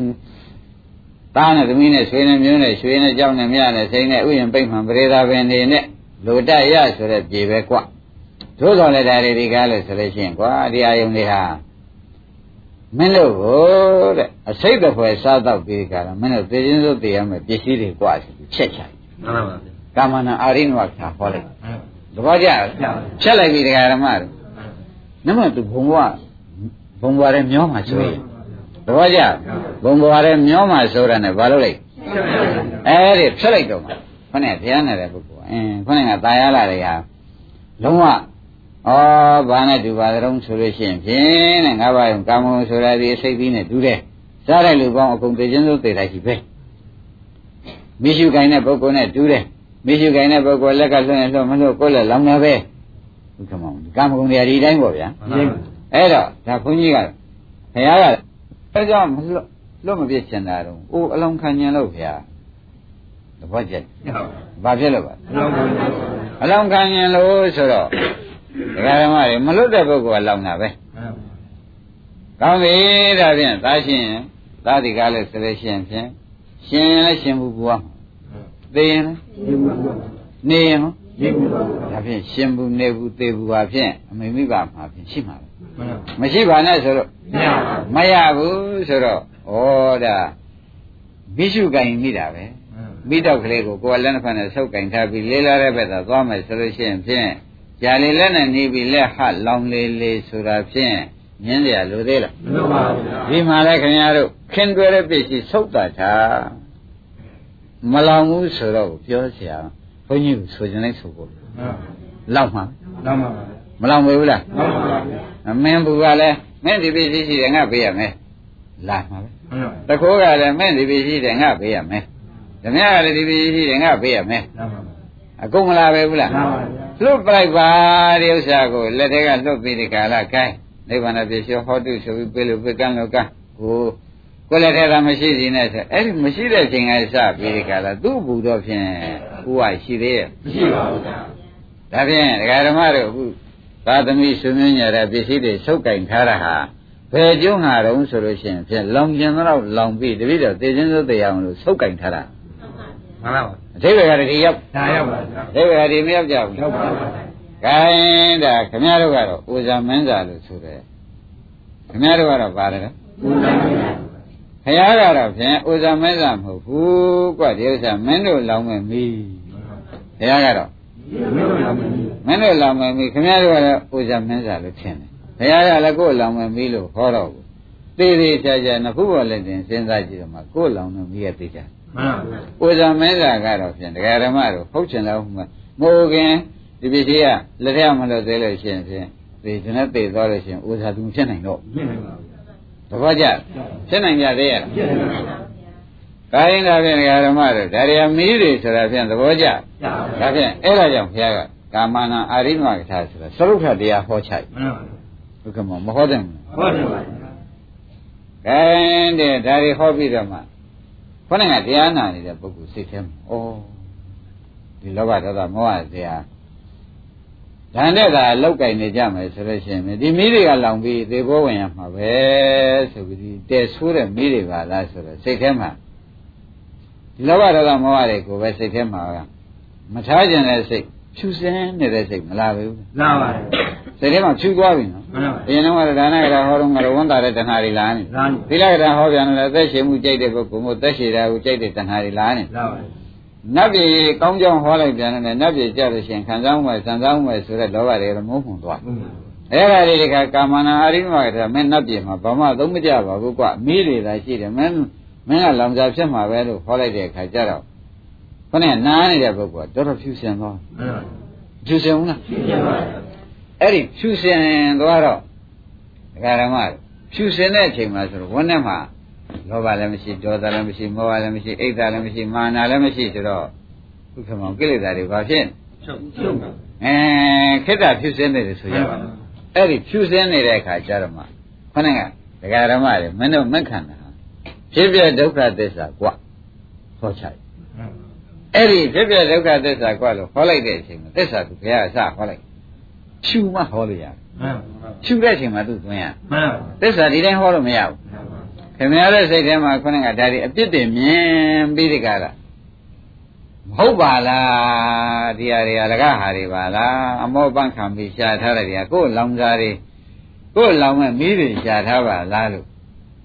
သားနဲ့သမီးနဲ့ဆွေနဲ့မျိုးနဲ့ရွှေနဲ့ကြောင်းနဲ့မြနဲ့စိန်နဲ့ဥယျာဉ်ပိတ်မှန်ပရိသာပင်နေနဲ့လူတရဆိုတဲ့ပြေပဲကွသို့တော်လည်းဒါတွေဒီကားလို့ဆိုလို့ရှိရင်ကွာဒီအယုံတွေဟာမင်းတို့ကိုတဲ့အစိတ်တစ်ဖွဲစားတော့ပြီးကြတာမင်းတို့သိချင်းစုသိရမယ်ပစ္စည်းတွေကွာချက်ချင်မှန်ပါဗျာကာမနာအာရိနဝခါခေါ်လိုက်သဘောကျချက်လိုက်ပြီဒကာရမတို့နမသူဘုံဘွားဘုံဘွားရဲ့မျောမှာဆိုရင် သဘောကျဘုံဘဝရဲမျောမှာဆိုတာနဲ့ဘာလို့လဲအဲ့ဒီဖြတ်လိုက်တော့မှခொနဲ့ဘုရားနဲ့တဲ့ပုဂ္ဂိုလ်အင်းခொနဲ့ကตายရလာတယ်ဟာလုံးဝဩဘာနဲ့တူပါသတုံးဆိုလို့ရှိရင်ဖြင့်တဲ့ငါးပါးယုံကာမဂုဏ်ဆိုတာဒီစိတ်ပြီးနဲ့တူတယ်စားတဲ့လူပေါင်းအကုန်သိချင်းစိုးသိလိုက်ရှိပဲမိရှုကိုင်းတဲ့ပုဂ္ဂိုလ်နဲ့တူတယ်မိရှုကိုင်းတဲ့ပုဂ္ဂိုလ်လက်ကလွှင့်ရင်လွှတ်မလွှတ်ကိုယ်လည်းလောင်နေပဲဟုတ်ကဲ့မောင်ကာမဂုဏ်တွေဒီတိုင်းပေါ့ဗျာ မှန် အဲ့တော့ဒါခွန်ကြီးကဘုရားက အဲကြောင့်မလွတ်လွတ်မပြစ်ချင်တာတော့အိုးအလုံးခံញင်လို့ဘုရားတပတ်ကျက်ဟုတ်ဘာဖြစ်လို့ပါလုံးပါအလုံးခံញင်လို့ဆိုတော့ဒကာဓမ္မတွေမလွတ်တဲ့ပုဂ္ဂိုလ်ကလောင်တာပဲမှန်ကောင်းပြီဒါဖြင့်သာရှင်သာဒီကားလည်းဆိုလို့ရှိရင်ဖြင့်ရှင်ရင်လည်းရှင်ဘူးဘူးအောင်သိရင်လည်းဒီမှာနေရင်ရောဒီမှာဒါဖြင့်ရှင်ဘူးနေဘူးသေဘူးပါဖြင့်အမိမိဘမှာဖြင့်ရှိမှာပဲ မှန် မရှိပါနဲ့ဆိုတော့ မရပါ မရဘူးဆိုတော့ဩဒါမိရှုကင်မိတာပဲ ဘူး မိတော့ကလေးကိုကိုယ်လက်နှစ်ဖက်နဲ့ဆုပ်ကင်ထားပြီးလေးလာတဲ့ဘက်သာသွားမယ်ဆိုလို့ရှိရင်ဖြင့်ကြာလေလက်နဲ့နေပြီးလက်ဟလောင်လေလေဆိုတာဖြင့်ညင်းကြလိုသေးလား မလို့ပါဘူး ဒီမှာလည်းခင်ဗျားတို့ခင်တွဲတဲ့ပစ္စည်းဆုပ်တာထားမလောင်ဘူးဆိုတော့ပြောเสียဘုန်းကြီးကဆိုခြင်းလိုက်ဆိုဖို့ မှန် လောက်မှာ တော့ မှာမလောင်ဘူးလားတော့မှာပါမင်းဘူးကလည်းမင်းဒီပစ္စည်းရှိတယ်ငါပေးရမယ်လာမှာပဲမှန်တခိုးကလည်းမင်းဒီပစ္စည်းတယ်ငါပေးရမယ်ဓမြကလည်းဒီပစ္စည်းရှိတယ်ငါပေးရမယ်တော့မှာအကုန်မလာပဲဘူးလားမှန်ပါလွတ်ပလိုက်ပါဒီဥစ္စာကိုလက်ထဲကလွတ်ပြီးဒီကာလခိုင်းနိဗ္ဗာန်ပစ္စည်းဟောတုဆိုပြီးပြေလို့ပြေကန်းလို့ကန်းကိုကိုယ်လက်ထဲကမရှိစီနဲ့ဆိုအဲ့ဒီမရှိတဲ့ချိန်ကစပြီးဒီကာလသူ့ဘူတော့ဖြင့်ဥဝရှိသေးရဲ့မရှိပါဘူးဒါဖြင့်ဒကာဓမ္မတို့အခု သာသမီဆွေမျိုးညာတဲ့ပစ္စည်းတွေဆုပ်ကင်ထားတာဟာဘယ်ကျုံးဟာတုံးဆိုလို့ရှိရင်ဖြင့်လောင်ကျင်တော့လောင်ပြီးတပည့်တော်သေခြင်းစိုးတရားအောင်လို့ဆုပ်ကင်ထားတာမှန်ပါပါအသေးပဲကတည်းကရောက်ဒါရောက်ပါအသေးပဲကတည်းကမရောက်ကြဘူးရောက်ပါပါခိုင်းတာခင်ဗျားတို့ကတော့ဥဇာမင်းစာလို့ဆိုတယ်ခင်ဗျားတို့ကတော့ပါတယ်ဘုရားပါခရားကတော့ဖြင့်ဥဇာမင်းစာမဟုတ်ဘူးကွဒီဥစ္စာမင်းတို့လောင်မဲ့မီးခရားကတော့မြို့လာမယ် မင်းတို့လောင်မယ်မီးခင်ဗျားတို့ကတော့ဥဇာမင်းစာလို့ထင်တယ်။ဘုရားကလည်းကိုယ်လောင်မယ်မီးလို့ဟောတော့ဘူး။သေးသေးချာချာနှစ်ခုပေါ်လက်တင်စဉ်းစားကြည့်တော့မှကိုယ်လောင်မယ်မီးရဲ့သိကြ။မှန်ပါဥဇာမင်းစာကတော့ဖြင့်တရားဓမ္မတို့ဟုတ်ချင်တော့မှမိုးခင်ဒီပစ္စည်းကလက်ထက်မလို့သေးလို့ရှိရင်ဖြင့်ဒီကျွန်တော်သိသွားလို့ရှိရင်ဥဇာသူဖြစ်နိုင်တော့ပြည့်နေပါဘူးသဘောကျဖြစ်နိုင်ကြသေးရဲ့ပြည့်နေပါဘူး။ဒါရင်ဒါဖြင့်တရားဓမ္မတို့ဒါရီယာမီးတွေဆိုတာဖြင့်သဘောကျရပါဒါဖြင့်အဲ့ဒါကြောင့်ဘုရားက ကာမနာအာရိနဝကထာဆိုတာသရုပ်ထတရားဟောချိုက်မှန်ပါဒုက္ခမမဟောတယ်ဘူးဟုတ်တယ်ပါဗျာကဲတဲ့ဒါတွေဟောပြီးတော့မှခေါင်းကတရားနာနေတဲ့ပုဂ္ဂိုလ်စိတ်ထဲမှာဩဒီလောဘဒေါသမောဟတရားဒါနဲ့သာလောက်ကင်နေကြမယ်ဆိုလို့ရှိရင်ဒီမိတွေကလောင်ပြီးသေဘောဝင်ရမှာပဲဆိုပြီးဒီတဲဆိုးတဲ့မိတွေပါလားဆိုတော့စိတ်ထဲမှာဒီလောဘဒေါသမောဟတွေကိုပဲစိတ်ထဲမှာမထားကြတဲ့စိတ် ဖြူစင်းနေတဲ့စိတ်မလာဘူးလာပါတယ်စိတ်ထဲမှာဖြူသွားပြီနော်မှန်ပါအရင်တော့ကဒါနကရာဟောတော့ငါတို့ဝန်တာတဲ့တဏှာတွေလာနေလာနေသီလကရာဟောပြန်တယ်အသက်ရှင်မှုကြိုက်တဲ့ပုဂ္ဂိုလ်မို့သက်ရှင်တာကိုကြိုက်တဲ့တဏှာတွေလာနေလာပါတယ်နတ်ပြည်ကောင်းကြောင်းဟောလိုက်ပြန်တယ်နတ်ပြည်ကြလို့ရှိရင်ခံစားမှုမဲ့စံစားမှုမဲ့ဆိုတဲ့လောဘတွေကမုန်းမှုသွားဟုတ်ပါအဲ့ဒါတွေကကာမနာအရိမကတည်းကမင်းနတ်ပြည်မှာဘာမှသုံးမကြပါဘူးကွမီးတွေသာရှိတယ်မင်းမင်းကလောင်စာဖြစ်မှာပဲလို့ဟောလိုက်တဲ့အခါကျတော့ ခொနဲ့နားနေတဲ့ပုဂ္ဂိုလ်ကတော်တော်ဖြူစင်သွား မှန်ပါ ဖြူစင်ဘူးလား ရှင်းပါပါ အဲ့ဒီဖြူစင်သွားတော့ဒကာရမဖြူစင်တဲ့အချိန်မှာဆိုတော့ဝန်းထဲမှာလောဘလည်းမရှိဒေါသလည်းမရှိမောဟလည်းမရှိအိတ်သာလည်းမရှိမာနလည်းမရှိဆိုတော့ဥက္ကမောကိလေသာတွေဘာဖြစ် ချုပ်ချုပ်ပါ အဲခိတ္တဖြူစင်နေတယ်ဆိုရပါဘူးအဲ့ဒီဖြူစင်နေတဲ့အခါကျတော့မှခொနဲ့ကဒကာရမတွေမင်းတို့မက်ခံတာဟာဖြစ်ပြဒုက္ခသစ္စာกว่าဟောချိုက် အဲ့ဒီပြပြဒုက္ခသစ္စာကွာလို့ဟောလိုက်တဲ့အချိန်မှာသစ္စာသူဘုရားအစဟောလိုက်ဖြူမှဟောလို့ရတယ်မှန်ပါဖြူတဲ့အချိန်မှာသူသွင်းရမှန်ပါသစ္စာဒီတိုင်းဟောလို့မရဘူးခင်ဗျားတဲ့စိတ်ထဲမှာခုနကဒါဒီအပြစ်တွေမြင်ပြီးဒီကရမဟုတ်ပါလားဒီဟာတွေအလကားဟာတွေပါလားအမောပန့်ခံပြီးရှားထားတဲ့နေရာကိုယ်လောင်စားတွေကိုယ်လောင်မဲ့မီးတွေရှားထားပါလားလို့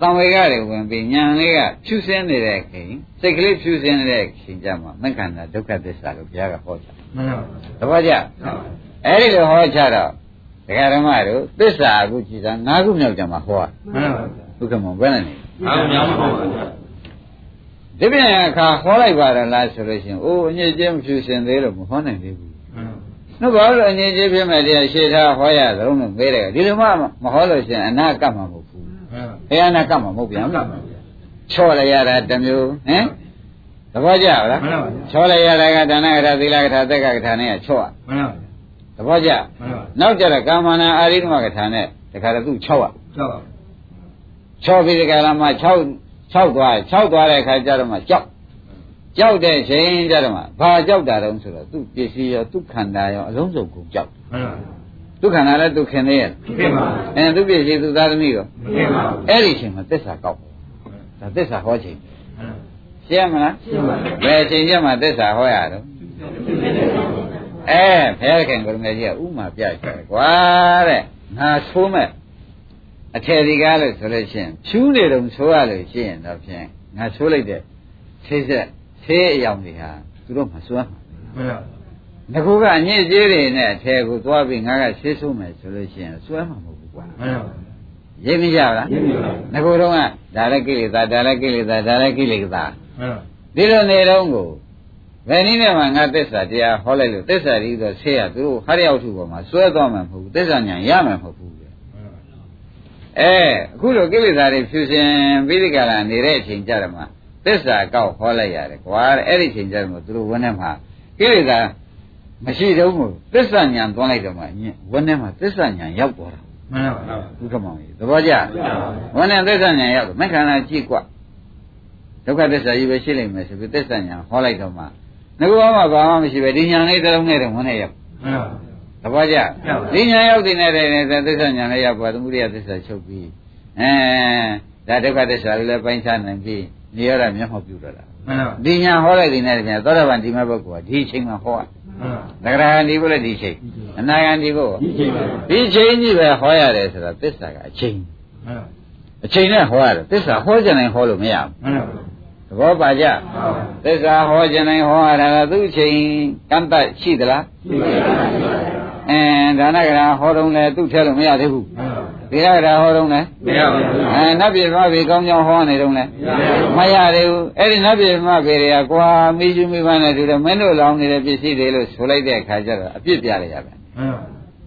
တံဝေကတွေဝင်ပြီးညာလေးကဖြူစင်းနေတဲ့ခင်စိတ်ကလေးဖြူစင်းနေတဲ့ခင်ကြမှာမက္ခန္ဓာဒုက္ခသစ္စာလို့ဘုရားကဟောချာမှန်ပါသဘောကျအဲ့ဒီလိုဟောချတော့ဒကာဓမ္မတို့သစ္စာအခုကြည်သာ၅ခုမြောက်ကြမှာဟောရမှန်ပါဒုက္ခမောဘယ်နဲ့နေအားများပါပါဒီပြင်အခါဟောလိုက်ပါတော့လားဆိုလို့ရှိရင်အိုးအညစ်အကြေးမဖြူစင်သေးလို့မဟောနိုင်သေးဘူးနှုတ်ဘာလို့အငြိကြီးဖြစ်မဲ့တရားရှေ့ထားဟောရသလုံးလို့မေးတယ်ဒီလိုမှမဟောလို့ရှိရင်အနာကပ်မှာမဟုတ် ဘူးဘယ်အနာကပ်မှာမဟုတ်ပြန်ဘူးချော့လိုက်ရတာတစ်မျိုးဟမ်သဘောကျလားချော့လိုက်ရတာကဒါနကထာသီလကထာသက်ကကထာနဲ့ချော့မှန်ပါသဘောကျမှန်ပါနောက်ကြတော့ကာမနာအာရိဓမကထာနဲ့တခါတော့သူ့ချော့ကြောက်ချော့ပြီးဒီကလာမှ6 6သွား6သွားတဲ့အခါကျတော့မှကြောက်ကြောက်တဲ့ချိန်ကျတော့မှဘာကြောက်တာတုံးဆိုတော့သူ့ပစ္စည်းရောသူ့ခန္ဓာရောအလုံးစုံကုန်ကြောက်မှန်ပါ သူခန္ဓာလည်းသူခင်သေးရဲ့ဖြစ်ပါအဲသူပြည့်စည်သူသားသမီးရောဖြစ်ပါအဲ့ဒီအချိန်မှာသစ္စာကောက်ဒါသစ္စာဟောချိန်ရှင်းမလားရှင်းပါဘယ်အချိန်ကျမှသစ္စာဟောရတော့အဲဘုရားခင်ကိုယ်ငယ်ကြီးကဥမာပြချတယ်ကွာတဲ့ငါဆိုးမဲ့အထယ်ဒီကားလို့ဆိုလို့ရှိရင်ဖြူးနေတော့ဆိုရလို့ရှိရင်တော့ဖြင့်ငါဆိုးလိုက်တဲ့ဆေးဆက်ဆေးအယောင်တွေဟာသူတို့မှစွမ်းမှာမှန်ပါ ငကူကအညစ်အကြေးတွေနဲ့အထယ်ကိုသွားပြီးငါကဆေးဆိုးမယ်ဆိုလို့ရှိရင်စွမ်းမှာမဟုတ်ဘူးကွာမှန်ပါရိပ်မကြလားရင်းပါငကူတော့ကဒါလည်းကိလေသာဒါလည်းကိလေသာဒါလည်းကိလေသာမှန်ပါဒီလိုနေတော့ကိုဘယ်နည်းနဲ့မှငါသစ္စာတရားဟောလိုက်လို့သစ္စာကြီးဆိုဆေးရသူတို့ဟာရရောက်ထုပေါ်မှာစွဲသွားမှာမဟုတ်ဘူးသစ္စာညာရမှာမဟုတ်ဘူးလေအဲအခုလိုကိလေသာတွေဖြူစင်ပြီးဒီကလာနေတဲ့အချိန်ကြတော့မှသစ္စာကောက်ဟောလိုက်ရတယ်ကွာအဲ့ဒီအချိန်ကြတော့သူတို့ဝန်းထဲမှာကိလေသာ မရှိတော့ဘူးသစ္စာညာသွန်းလိုက်တော့မှညဝန်းထဲမှာသစ္စာညာရောက်သွားတာ မှန်ပါ ဒုက္ခမောင်ကြီးသဘောကျဝန်းထဲသစ္စာညာရောက်တော့မက္ခဏာကြည့်กว่าဒုက္ခသစ္စာကြီးပဲရှိလိမ့်မယ်ဆိုပြီးသစ္စာညာဟောလိုက်တော့မှငါကမှဘာမှမရှိပဲဒီညာလေးတစ်လုံးနဲ့တော့ဝန်းထဲရောက် မှန်ပါ သဘောကျ ဟုတ်ပါဘူး ဒီညာရောက်တဲ့နဲ့တည်းနဲ့သစ္စာညာလည်းရောက်ပါသမုဒိယသစ္စာချုပ်ပြီးအဲဒါဒုက္ခသစ္စာလည်းပိုင်းခြားနိုင်ပြီးနေရတာမျက်မှောက်ပြုတော့တာ မှန်ပါ ဒီညာဟောလိုက်တဲ့နဲ့တည်းနဲ့သောတာပန်ဒီမဲ့ပုဂ္ဂိုလ်ကဒီအချိန်မှာဟောရ မှန်ပါ သက္ကရာဂန်ဒီဘုလည်းဒီအချိန်အနာဂန်ဒီဘုဒီချိန်ပါဒီအချိန်ကြီးပဲဟောရတယ်ဆိုတော့သစ္စာကအချိန်မှန်ပါအချိန်နဲ့ဟောရတယ်သစ္စာဟောကြနိုင်ဟောလို့မရဘူးမှန်ပါသဘောပါကြဟုတ်ပါသစ္စာဟောကြနိုင်ဟောရတာကသူ့အချိန်ကန့်တတ်ရှိသလားရှိပါပါအဲဒါနကရာဟောတော့လဲသူ့ထဲလို့မရသေးဘူးမှန်ပါ သီလကရာဟောတော့လဲမရပါဘူးအဲနတ်ပြည်မဘေကောင်းကြောင်းဟောနေတော့လဲမရသေးဘူးအဲ့ဒီနတ်ပြည်မဘေတွေကကွာမိကျူမိဘနဲ့တူတယ်မင်းတို့လောင်းနေတဲ့ပစ္စည်းတွေလို့ဆိုလိုက်တဲ့အခါကျတော့အပြစ်ပြလိုက်ရပဲမှန်ပါ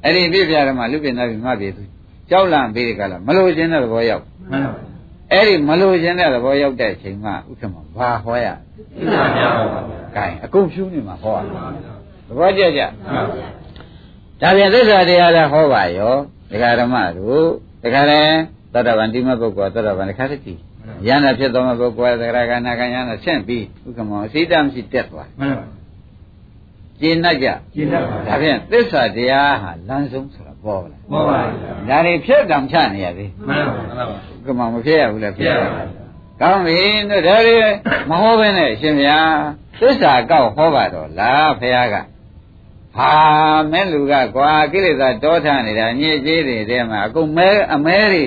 အဲ့ဒီအပြစ်ပြတယ်မှာလူပြည်နတ်ပြည်မဘေသူကြောက်လန့်ပြီးဒီကလာမလို့ခြင်းတဲ့သဘောရောက်မှန်ပါအဲ့ဒီမလို့ခြင်းတဲ့သဘောရောက်တဲ့အချိန်မှာဥက္ကမဘာဟောရသိတာများပါကဲအကုန်ဖြူးနေမှာဟောရသဘောကျကြဒါပြန်သစ္စာတရားလည်းဟောပါရော ဒကာဓမ္မတို့ဒကာလည်းသတ္တဗံတိမပုဂ္ဂိုလ်သတ္တဗံတစ်ခါတည်းကြည့်ယန္တာဖြစ်သောမပုဂ္ဂိုလ်သရကနာကယန္တာဆင့်ပြီးဥက္ကမောအစိတမရှိတက်သွားမှန်ပါကျင့်တတ်ကြကျင့်တတ်ပါဒါဖြင့်သစ္စာတရားဟာလမ်းဆုံးဆိုတာပေါ်လာမောပါဒါတွေဖြစ်တောင်ချနေရသေးမှန်ပါမှန်ပါဥက္ကမောမဖြစ်ရဘူးလေပြရပါကောင်းပြီတို့ဒါတွေမဟောဘဲနဲ့ရှင်ဗျာသစ္စာကောက်ဟောပါတော့လားဖះက ဟာမဲလူကကွာကိလေသာတောထနေတာညစ်ကြေးတွေထဲမှာအကုန်မဲအမဲတွေ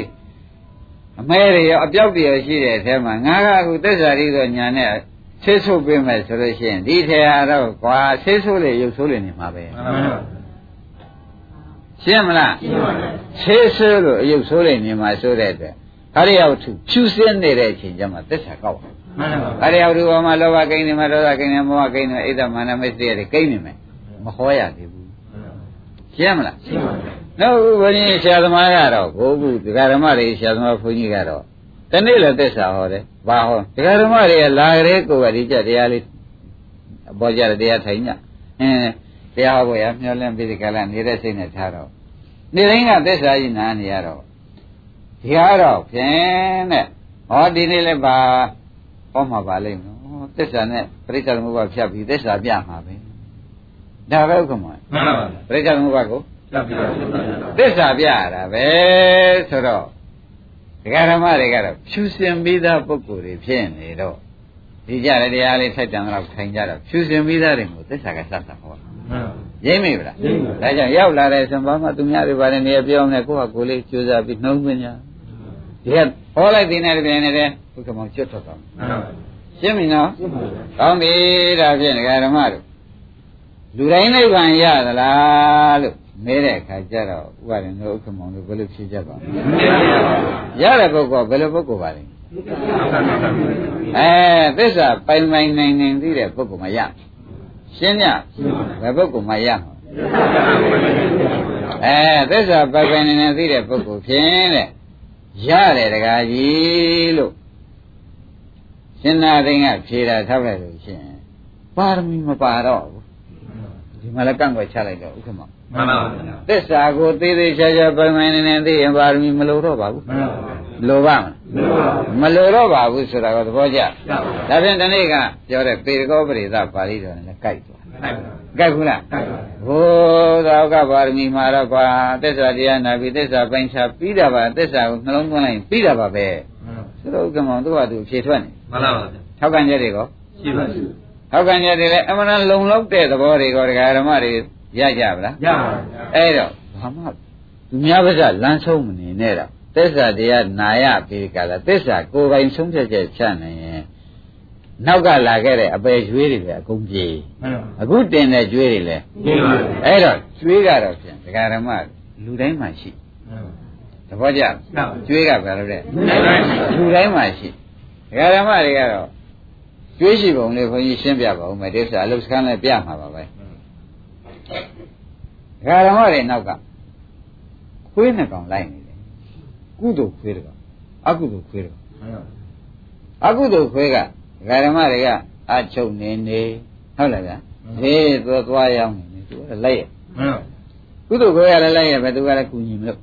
အမဲတွေရောအပြောက်တွေရောရှိတဲ့အထဲမှာငါကအခုသစ္စာရိသောညာနဲ့ဆေးဆုပ်ပေးမယ်ဆိုလို့ရှိရင်ဒီထဲဟာတော့ကွာဆေးဆုပ်လေရုပ်ဆိုးလေနေမှာပဲမှန်ပါရှင်းမလားရှင်းပါပြီဆေးဆုပ်လို့အယုတ်ဆိုးလေနေမှာဆိုတဲ့အတွက်ခရိယဝတ္ထုဖြူစင်းနေတဲ့အချိန်ကျမှသစ္စာကောက်ပါမှန်ပါ။အဲဒီအောက်ဒီပေါ်မှာလောဘကိန်းနေမှာဒေါသကိန်းနေမောဟကိန်းနေအိဒ္ဓမာနမစ္စရိယတွေကိန်းနေမယ်။ မဟောရသေးဘူး။ရှင်းမလားရှင်းပါပြီ။နောက်ဘုန်းကြီးဆရာသမားကတော့ကိုကုဒကာဓမ္မတွေဆရာသမားဘုန်းကြီးကတော့တနေ့လည်းသစ္စာဟောတယ်။ဘာဟောဒကာဓမ္မတွေကလာကြတဲ့ကိုယ်ကဒီကြတရားလေးအပေါ်ကြတဲ့တရားထိုင်ည။အင်းတရားဟောဖို့ရမျောလင့်ပြီးဒီကလာနေတဲ့စိတ်နဲ့ထားတော့နေတိုင်းကသစ္စာကြီးနားနေရတော့ဒီကတော့ဖြင့်တဲ့ဟောဒီနေ့လည်းပါဟောမှာပါလိမ့်မယ်ဟောသစ္စာနဲ့ပရိစ္ဆေသမုပ္ပါဖြတ်ပြီးသစ္စာပြမှာပဲ ဒါပဲဥက္ကမမှန်ပါပရိစ္ဆေသမုပ္ပါကိုပြပြပါသစ္စာပြရတာပဲဆိုတော့ဒကာဓမ္မတွေကတော့ဖြူစင်ပြီးသားပုဂ္ဂိုလ်တွေဖြစ်နေတော့ဒီကြတဲ့တရားလေးထိုက်တန်တော့ထိုင်ကြတော့ဖြူစင်ပြီးသားတွေကိုသစ္စာကစသဟောမှန်ပါရင်းမိဗလားရင်းမိပါဒါကြောင့်ရောက်လာတဲ့ဆံပါမသူများတွေပါတယ်နေရာပြောင်းနေကိုယ့်ဟာကိုယ်လေးကြိုးစားပြီးနှုံးပညာဒီကဟောလိုက်တဲ့နေရာပြင်နေတဲ့ဥက္ကမောကျွတ်ထွက်သွားမယ်မှန်ပါရှင်းပြီနော်ရှင်းပါပြီကောင်းပြီဒါဖြင့်ဒကာဓမ္မတို့ လူတိုင်းနိဗ္ဗာန်ရသလားလို့မဲတဲ့အခါကျတော့ဥပါရင်တို့ဥက္ကမောင်တို့ဘယ်လိုဖြေကြပါ့မလဲရတဲ့ပုဂ္ဂိုလ်ကဘယ်လိုပုဂ္ဂိုလ်ပါလဲအဲသစ္စာပိုင်ပိုင်နိုင်နိုင်သိတဲ့ပုဂ္ဂိုလ်မရရှင်းညဘယ်ပုဂ္ဂိုလ်မှရမှာအဲသစ္စာပိုင်ပိုင်နိုင်နိုင်သိတဲ့ပုဂ္ဂိုလ်ဖြင့်တဲ့ရတယ်ဒကာကြီးလို့ရှင်နာသိန်းကဖြေတာထောက်လိုက်လို့ရှိရင်ပါရမီမပါတော့ဘူး ဒီမှာလည်းကန့်ကွက်ချလိုက်တော့ဥက္ကမမှန်ပါသစ္စာကိုသေးသေးချာချာပိုင်ပိုင်နေနေသိရင်ပါရမီမလိုတော့ပါဘူးမှန်ပါလိုပါမမှန်ပါလားမလိုတော့ပါဘူးဆိုတာကသဘောကျရပါဒါဖြင့်ဒီနေ့ကပြောတဲ့ပေရကောပရိသပါဠိတော်နဲ့လည်းကြိုက်သွားနိုင်ပါကြိုက်ဘူးလားနိုင်ပါဘိုးသောကပါရမီမှာတော့ကွာသစ္စာတရားနာပြီးသစ္စာပိုင်ချပြီးတာပါသစ္စာကိုနှလုံးသွင်းလိုက်ရင်ပြီးတာပါပဲဆိုတော့ဥက္ကမသူ့ဟာသူဖြေထွက်နေမှန်ပါပါထောက်ကန်ချက်တွေကိုရှိပါရှိ ထောက်ကန်ချက်တွေလည်းအမှန်တန်လုံလောက်တဲ့သဘောတွေကိုဒကာဓမ္မတွေရကြပါလားရပါအဲ့တော့ဘာမှသူများပါးစလမ်းဆုံးမနေနဲ့တော့သစ္စာတရားနာရပြီးကြလားသစ္စာကိုယ်ပိုင်ဆုံးဖြတ်ချက်ချနိုင်ရင်နောက်ကလာခဲ့တဲ့အပယ်ကျွေးတွေလည်းအကုန်ပြေးမှန်ပါအခုတင်တဲ့ကျွေးတွေလည်းရှိပါအဲ့တော့ကျွေးကတော့ဖြင့်ဒကာဓမ္မလူတိုင်းမှာရှိသဘောကျကျွေးကဘာလို့လဲလူတိုင်းမှာရှိဒကာဓမ္မတွေကတော့ ကျွေးရှိပုံလေးခွန်ကြီးရှင်းပြပါဦးမယ်ဒီစာအလုစခန်းလည်းပြမှာပါပဲဒကာဓမ္မတွေနောက်ကခွေးနှစ်ကောင်လိုက်နေတယ်ကုသိုလ်ခွေးတကောင်အကုသိုလ်ခွေးတကောင်အကုသိုလ်ခွေးကဒကာဓမ္မတွေကအချုပ်နေနေဟုတ်လားဗျာဈေးသွားသွားရောက်နေနေသူကလိုက်ရကုသိုလ်ခွေးကလည်းလိုက်ရပဲသူကလည်းကုညီမလို့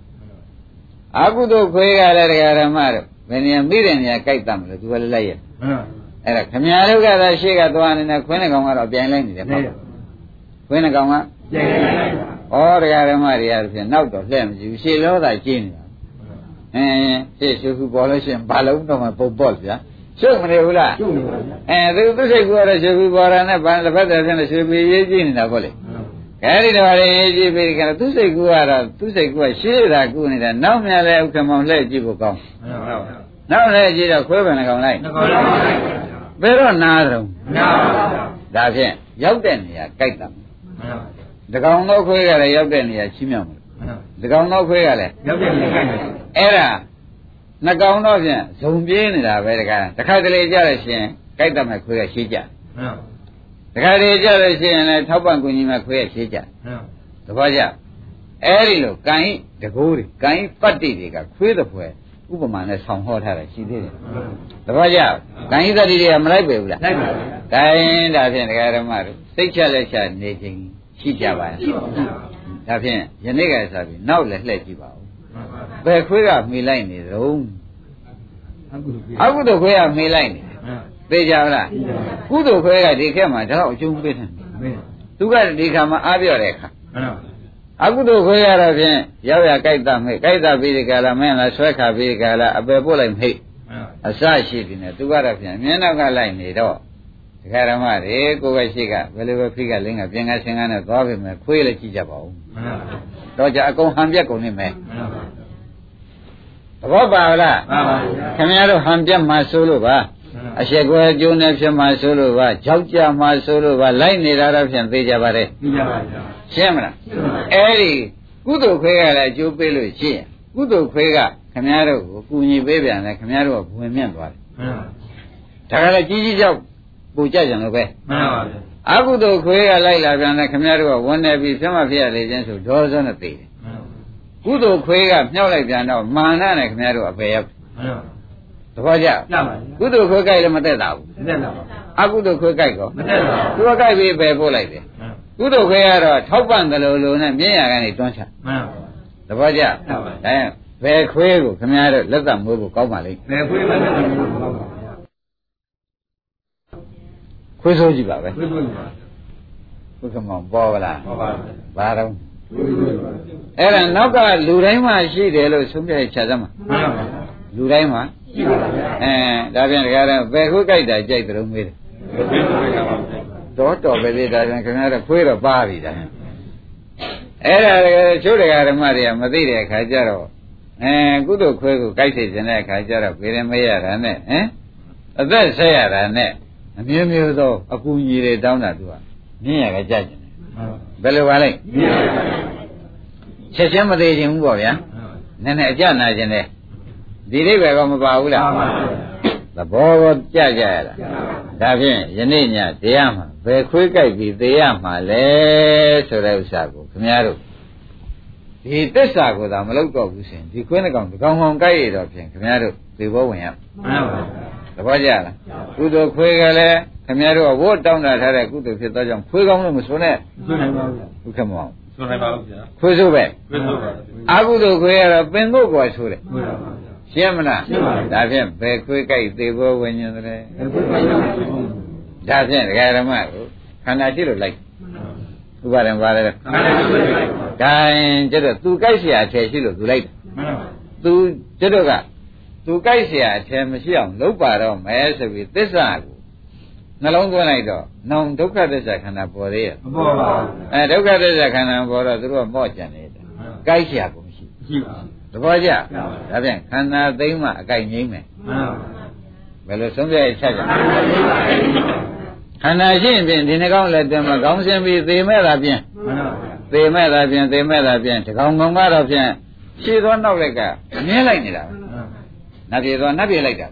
အကုသိုလ်ခွေးကလည်းဒကာဓမ္မတို့ဘယ်နေရာမိတဲ့နေရာကြိုက်တတ်မလို့သူကလည်းလိုက်ရ အဲ့ဒါခမည်းတော်ကသာရှေ့ကသွားနေတဲ့ခွင်းနှကောင်ကတော့ပြန်လိုက်နေတယ်ပေါ့ခွင်းနှကောင်ကဩတရားဓမ္မတွေရဖြင့်နောက်တော့လှည့်မကြည့်ဘူးရှေ့လောသာကျင်းနေတာအင်းရှေ့ရှုခုပေါ်လို့ရှိရင်ဘာလုံးတော့မှပုံပေါ့ဗျာရှုပ်မနေဘူးလားအဲသူသူစိတ်ကူကတော့ရှုခုပေါ်တာနဲ့ဘာတစ်ဖက်တည်းဖြင့်ရှုပြီးရေးကြည့်နေတာပေါ့လေအဲဒီတော့လေရေးကြည့်ပြီးကြတော့သူစိတ်ကူကတော့သူစိတ်ကူကရှေ့တာကူနေတာနောက်မြလည်းဥက္ကမောင်လှည့်ကြည့်ဖို့ကောင်းနောက်လှည့်ကြည့်တော့ခွဲပင်လည်းကောင်းလိုက် ဘယ်တော့နားတော့ဒါဖြင့်ရောက်တဲ့နေရာကြိုက်တာတကောင်တော့ခွဲကလည်းရောက်တဲ့နေရာချင်းမြောက်မလို့တကောင်တော့ခွဲကလည်းရောက်တဲ့နေရာကအဲ့ဒါနှကောင်တော့ဖြင့်ဇုံပြေးနေတာပဲတခါတခါတလေကြရရှင်ကြိုက်တတ်မဲ့ခွေးကရှိကြတခါတလေကြရရှင်လည်းထောက်ပံ့ကူညီမဲ့ခွေးကရှိကြသဘောကျအဲ့ဒီလိုကံဤတကိုးတွေကံဤပတ္တိတွေကခွေးတဲ့ဖွဲ ဥပမာနဲ့ဆောင်ဟောထားတာရှိသေးတယ်သဘောကျကံဤတတ္တိတွေကမလိုက်ပေဘူးလားလိုက်ပါတိုင်းဒါဖြင့်ဒကာဓမ္မတို့စိတ်ချလက်ချနေခြင်းရှိကြပါလားဒါဖြင့်ယနေ့ကစားပြီးနောက်လည်းလှည့်ကြည့်ပါဦးဘယ်ခွေးကမှီလိုက်နေတုံးအကုသိုလ်အကုသိုလ်ခွေးကမှီလိုက်နေတယ်သိကြလားကုသိုလ်ခွေးကဒီခက်မှာတော့အကျုံးပေးတယ်မင်းသူကဒီခါမှာအားပြော့တဲ့ခါမှန်ပါ အကုသိုလ်ခွေးရတော့ဖြင့်ရောက်ရကြိုက်တာမိတ်ကြိုက်တာပြီးဒီကလာမင်းလားဆွဲခါပြီးဒီကလာအပယ်ပို့လိုက်မိတ်မှန်ပါအစရှိပြီနဲ့သူကတော့ဖြင့်အမြင်နောက်ကလိုက်နေတော့ဒကာရမတွေကိုယ်ပဲရှိကဘယ်လိုပဲဖိကလင်းကပြင်ကဆင်ကနဲ့သွားပြီမဲ့ခွေးလည်းကြည့်ကြပါဦးမှန်ပါတော့ကြအကုန်ဟန်ပြက်ကုန်နေမယ်မှန်ပါသဘောပါလားမှန်ပါခင်ဗျားတို့ဟန်ပြက်မှဆိုလို့ပါ အရှက်ကွယ်အကျိုးနဲ့ဖြစ်မှဆိုလို့ပါကြောက်ကြမှဆိုလို့ပါလိုက်နေတာတော့ဖြင့်သိကြပါတယ်သိကြပါဗျာရှင်းမလားအဲ့ဒီကုသိုလ်ခွေးကလည်းအကျိုးပေးလို့ရှိရင်ကုသိုလ်ခွေးကခင်ဗျားတို့ကိုကူညီပေးပြန်တယ်ခင်ဗျားတို့ကဝင်မြင့်သွားတယ်မှန်ပါဒါကလည်းကြီးကြီးကြောက်ပူကြကြတယ်လို့ပဲမှန်ပါဗျာအကုသိုလ်ခွေးကလိုက်လာပြန်တယ်ခင်ဗျားတို့ကဝန်နေပြီးဆက်မဖြစ်ရလေခြင်းဆိုဒေါသနဲ့သိတယ်မှန်ပါကုသိုလ်ခွေးကမြောက်လိုက်ပြန်တော့မာနနဲ့ခင်ဗျားတို့အပေရောက်မှန်ပါသ ဘောကျရပါဗျာကုသိုလ်ခွေးကြိုက်လည်းမတက်တာဘူးမတက်တော့အကုသိုလ်ခွေးကြိုက်ကောမတက်တော့သူကကြိုက်ပြီးပဲပို့လိုက်တယ်မှန်ကုသိုလ်ခွေးကတော့ထောက်ပံ့တယ်လို့လို့နဲ့မြင့်ရကနေတွန်းချမှန်ပါသဘောကျဟုတ်ပါဒါရင်ဘယ်ခွေးကိုခင်ဗျားတို့လက်သက်မွေးဖို့ကောင်းပါလိမ့်ဘယ်ခွေးမတက်ဘူးဟုတ်ပါဗျာခွေးဆိုးကြည့်ပါပဲခွေးခွေးပါဘုကမောင်ပေါ်ပါလားဟုတ်ပါဗျာဘာတော့ခွေးခွေးပါအဲ့ဒါနောက်ကလူတိုင်းမှာရှိတယ်လို့ဆုံးဖြတ်ချက်သမှာမှန်ပါလူတိုင်းမှာ ရှိပါဗျာအဲဒါပြန်တကားတော့ဘယ်ခွေးကြိုက်တာကြိုက်တယ်လို့မေးတယ်ခွေးခွေးပါဗျာတော့တော်ပဲလေဒါပြန်ခင်ဗျားတို့ခွေးတော့ပါပြီဒါအဲ့ဒါတကယ်ချိုးတကားဓမ္မတွေကမသိတဲ့အခါကျတော့အဲကုသိုလ်ခွေးကိုကြိုက်စေခြင်းတဲ့အခါကျတော့ပြေရင်မေးရတာနဲ့ဟမ်အသက်ဆက်ရတာနဲ့အမျိုးမျိုးသောအကူကြီးတွေတောင်းတာသူကမြင်ရကြကြတယ်မှန်ပါဘယ်လိုပါလဲမြင်ပါဗျာချက်ချင်းမသေးခြင်းဘူးပေါ့ဗျာနည်းနည်းအကြနာခြင်းနဲ့ ဒီအိဗယ်ကမပါဘူးလားပါပါဗျာသဘောကိုကြကြရတာဒါဖြင့်ယနေ့ညတရားမှာဘယ်ခွေးကြိုက်ပြီးသေးရမှာလဲဆိုတဲ့ဥစ္စာကိုခင်ဗျားတို့ဒီသစ္စာကိုသာမလုပ်တော့ဘူးရှင်ဒီခွေးနှကောင်ဒီကောင်ကောင်ကြိုက်ရတော့ဖြင့်ခင်ဗျားတို့သေဘောဝင်ရမှန်ပါဗျာသဘောကျလားကုသိုလ်ခွေးကလည်းခင်ဗျားတို့ကဝတ်တောင်းတာထားတဲ့ကုသိုလ်ဖြစ်သောကြောင့်ခွေးကောင်းလို့မဆိုနဲ့ဆွနိုင်ပါဗျာဘုခမောင်ဆွနိုင်ပါဗျာခွေးဆိုးပဲခွေးဆိုပါအာဟုတုခွေးကတော့ပင်ကိုယ်ကွာဆိုတယ်ခွေးပါဗျာ ရှင်းမလား ရှင်းပါပြီ ဒါဖြင့်ဘယ်ခွေးကြိုက်သေးဘောဝิญဉ္တယ်လဲ ဘယ်ခွေးပါဗျာ ဒါဖြင့်ဒကာရမကိုခန္ဓာရှိလို့လိုက်ဥပါဒံပါလေ မှန်ပါဗျာ ဂိုင်းကျတော့သူကြိုက်เสียအထည်ရှိလို့သူလိုက်တယ် မှန်ပါ သူကျတော့ကသူကြိုက်เสียအထည်မရှိအောင်လုပ်ပါတော့မယ်ဆိုပြီးသစ္စာကိုနှလုံးသွင်းလိုက်တော့နောင်ဒုက္ခသစ္စာခန္ဓာပေါ်သေးရဲ့ မပေါ်ပါဘူး အဲဒုက္ခသစ္စာခန္ဓာပေါ်တော့သူတို့ကမော့ကြံနေတယ်ကြိုက်เสียကိုမရှိ ရှိပါ သဘောကျဒါဖြင့်ခန္ဓာသိမ်းမှအကြိုက်ငိမ့်မယ်မှန်ပါဘယ်လိုဆုံးဖြတ်ချက်ကြခန္ဓာရှိရင်ဖြင့်ဒီနှကောင်းလက်တွင်မှာခေါင်းဆင်းပြီးသေမဲ့တာဖြင့်မှန်ပါဗျာသေမဲ့တာဖြင့်သေမဲ့တာဖြင့်တကောင်ကောင်ကတော့ဖြင့်ရှည်သောနောက်လက်ကမြင်းလိုက်နေတာပဲနတ်ပြေသွားနတ်ပြေလိုက်တာ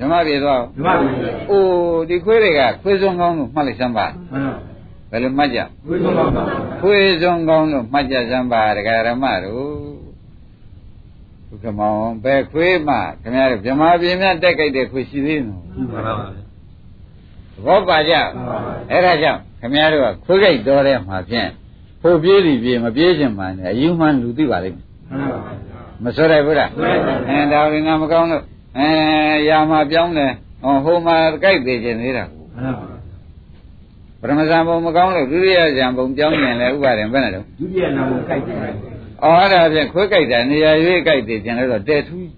ဓမ္မပြေသွားဒီမှာပြီအိုးဒီခွေးတွေကခွေးစုံကောင်းလို့မှတ်လိုက်စမ်းပါမှန်ပါဘယ်လိုမှတ်ကြဝိသုပါပါခွေးစုံကောင်းလို့မှတ်ကြစမ်းပါဒကာရမတို့ ဘုကမောင်ဘယ်ခွေးမှခင်ဗျားတို့ဗြဟ္မာပြေမြတ်တက်ကြိုက်တဲ့ခွေးရှိသေးနော်မှန်ပါဗျာဘောပါကြအဲ့ဒါကြောင့်ခမည်းတော်ကခွေးကြိုက်တော်တဲ့မှာဖြင့်ဖို့ပြေးစီပြေးမပြေးချင်မှန်းတယ်အယူမှန်းလူသိပါလိမ့်မယ်မှန်ပါဗျာမစွရဘူးလားအဲဒါဝင်ကမကောင်းလို့အဲရာမှာပြောင်းတယ်ဟောဟိုမှာကြိုက်သေးခြင်းသေးတာမှန်ပါပရမဇန်ဘုံမကောင်းလို့ဒုတိယဇန်ဘုံပြောင်းရင်လည်းဥပါရင်ဘယ်နဲ့တော့ဒုတိယနာမကိုကြိုက်တယ် အော်အဲ့ဒါဖြင့်ခွေးကြိုက်တာနေရာရွေးကြိုက်သေးခြင်းလည်းတော့တဲထူး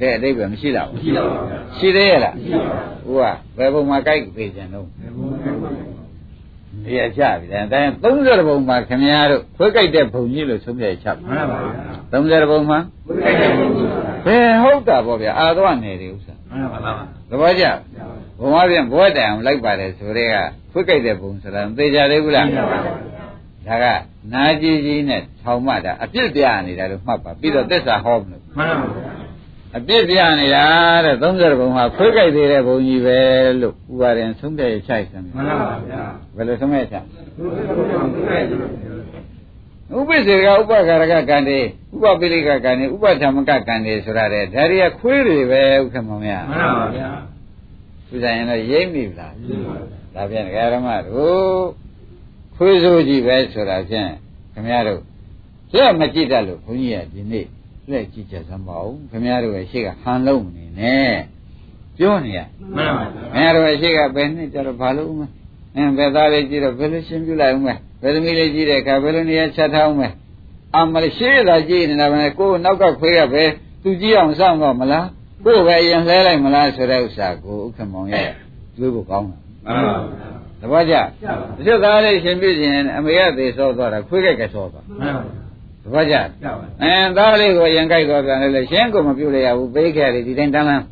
တဲ့အတိတ်ပဲမရှိတော့ဘူးရှိတော့ပါဗျာရှိသေးရဲ့လားရှိပါဥဘူးကဘယ်ဘုံမှာကြိုက်သေးခြင်းတော့ဘယ်ဘုံဘယ်ဘုံဒီရချပြီတဲ့ဒါ30ဘုံမှာခင်ဗျားတို့ခွဲကြိုက်တဲ့ဘုံကြီးလို့ဆုံးဖြတ်ချက်မှန်ပါဗျာ30ဘုံမှာဘုရားကြိုက်တယ်ဘုရားဘယ်ဟုတ်တာပေါ့ဗျာအာသွားနေတယ်ဥစ္စာမှန်ပါဗျာသဘောကျဘုံမပြန်ဘောတိုင်အောင်လိုက်ပါတယ်ဆိုတဲ့ကခွဲကြိုက်တဲ့ဘုံဆိုတာသိကြသေးဘူးလားမှန်ပါဗျာ ဒါကနာကြီးကြီးနဲ့ထောင်မှတာအပြစ်ပြနေတာလို့မှတ်ပါပြီးတော့သစ္စာဟောမလို့မှန်ပါဗျာအပြစ်ပြနေတာတဲ့30ဘုံမှာခွဲကြိုက်သေးတဲ့ဘုံကြီးပဲလို့ဥပါရင်ဆုံးဖြတ်ချက်ဆံမှန်ပါဗျာဘယ်လိုဆုံးဖြတ်ချက်ဘုရားဘုရားကြိုက်တယ်ဥပ္ပစေကဥပ္ပကာရကကံတွေဥပ္ပပိလိကကံတွေဥပ္ပဓမ္မကကံတွေဆိုတာတဲ့ဒါတွေကခွေးတွေပဲဥက္ကမောင်များမှန်ပါဗျာသူဆိုင်ရင်တော့ရိမ့်ပြီလားရှိပါဗျာဒါပြန်ဒကာရမတို့ ခွေးစိုးကြီးပဲဆိုတာဖြင့်ခင်ဗျားတို့လက်မကြည့်တတ်လို့ဘုန်းကြီးကဒီနေ့လက်ကြည့်ချက်စမ်းပါဦးခင်ဗျားတို့ရဲ့ရှေ့ကဟန်လုံးနေနဲ့ပြောနေရမှန်ပါဗျာခင်ဗျားတို့ရဲ့ရှေ့ကဘယ်နှစ်ကြတော့ဘာလို့ဦးမလဲအင်းဘယ်သားလေးကြည့်တော့ဘယ်လိုရှင်းပြလိုက်ဦးမလဲဘယ်သမီးလေးကြည့်တဲ့အခါဘယ်လိုနေရာချက်ထားဦးမလဲအမလေးရှေ့သာကြည့်နေတာပဲကိုယ်နောက်ကခွေးကပဲသူကြည့်အောင်စောင့်တော့မလားကိုယ်ပဲအရင်လှဲလိုက်မလားဆိုတဲ့ဥစ္စာကိုဥက္ကမောင်ရဲ့တွေးဖို့ကောင်းတာမှန်ပါဗျာတပ ည့်ကြကျပါတချို့သားလေးရှင်ပြခြင်းအမေကသေဆောသွားတာခွေးကကဆောသွားမှန်ပါတပည့်ကြကျပါအဲသားလေးကိုရင်ကြိုက်သွားပြန်လေရှင်းကိုမပြုတ်ရရဘူးပေးခဲ့တယ်ဒီတိုင်းတန်းလန်း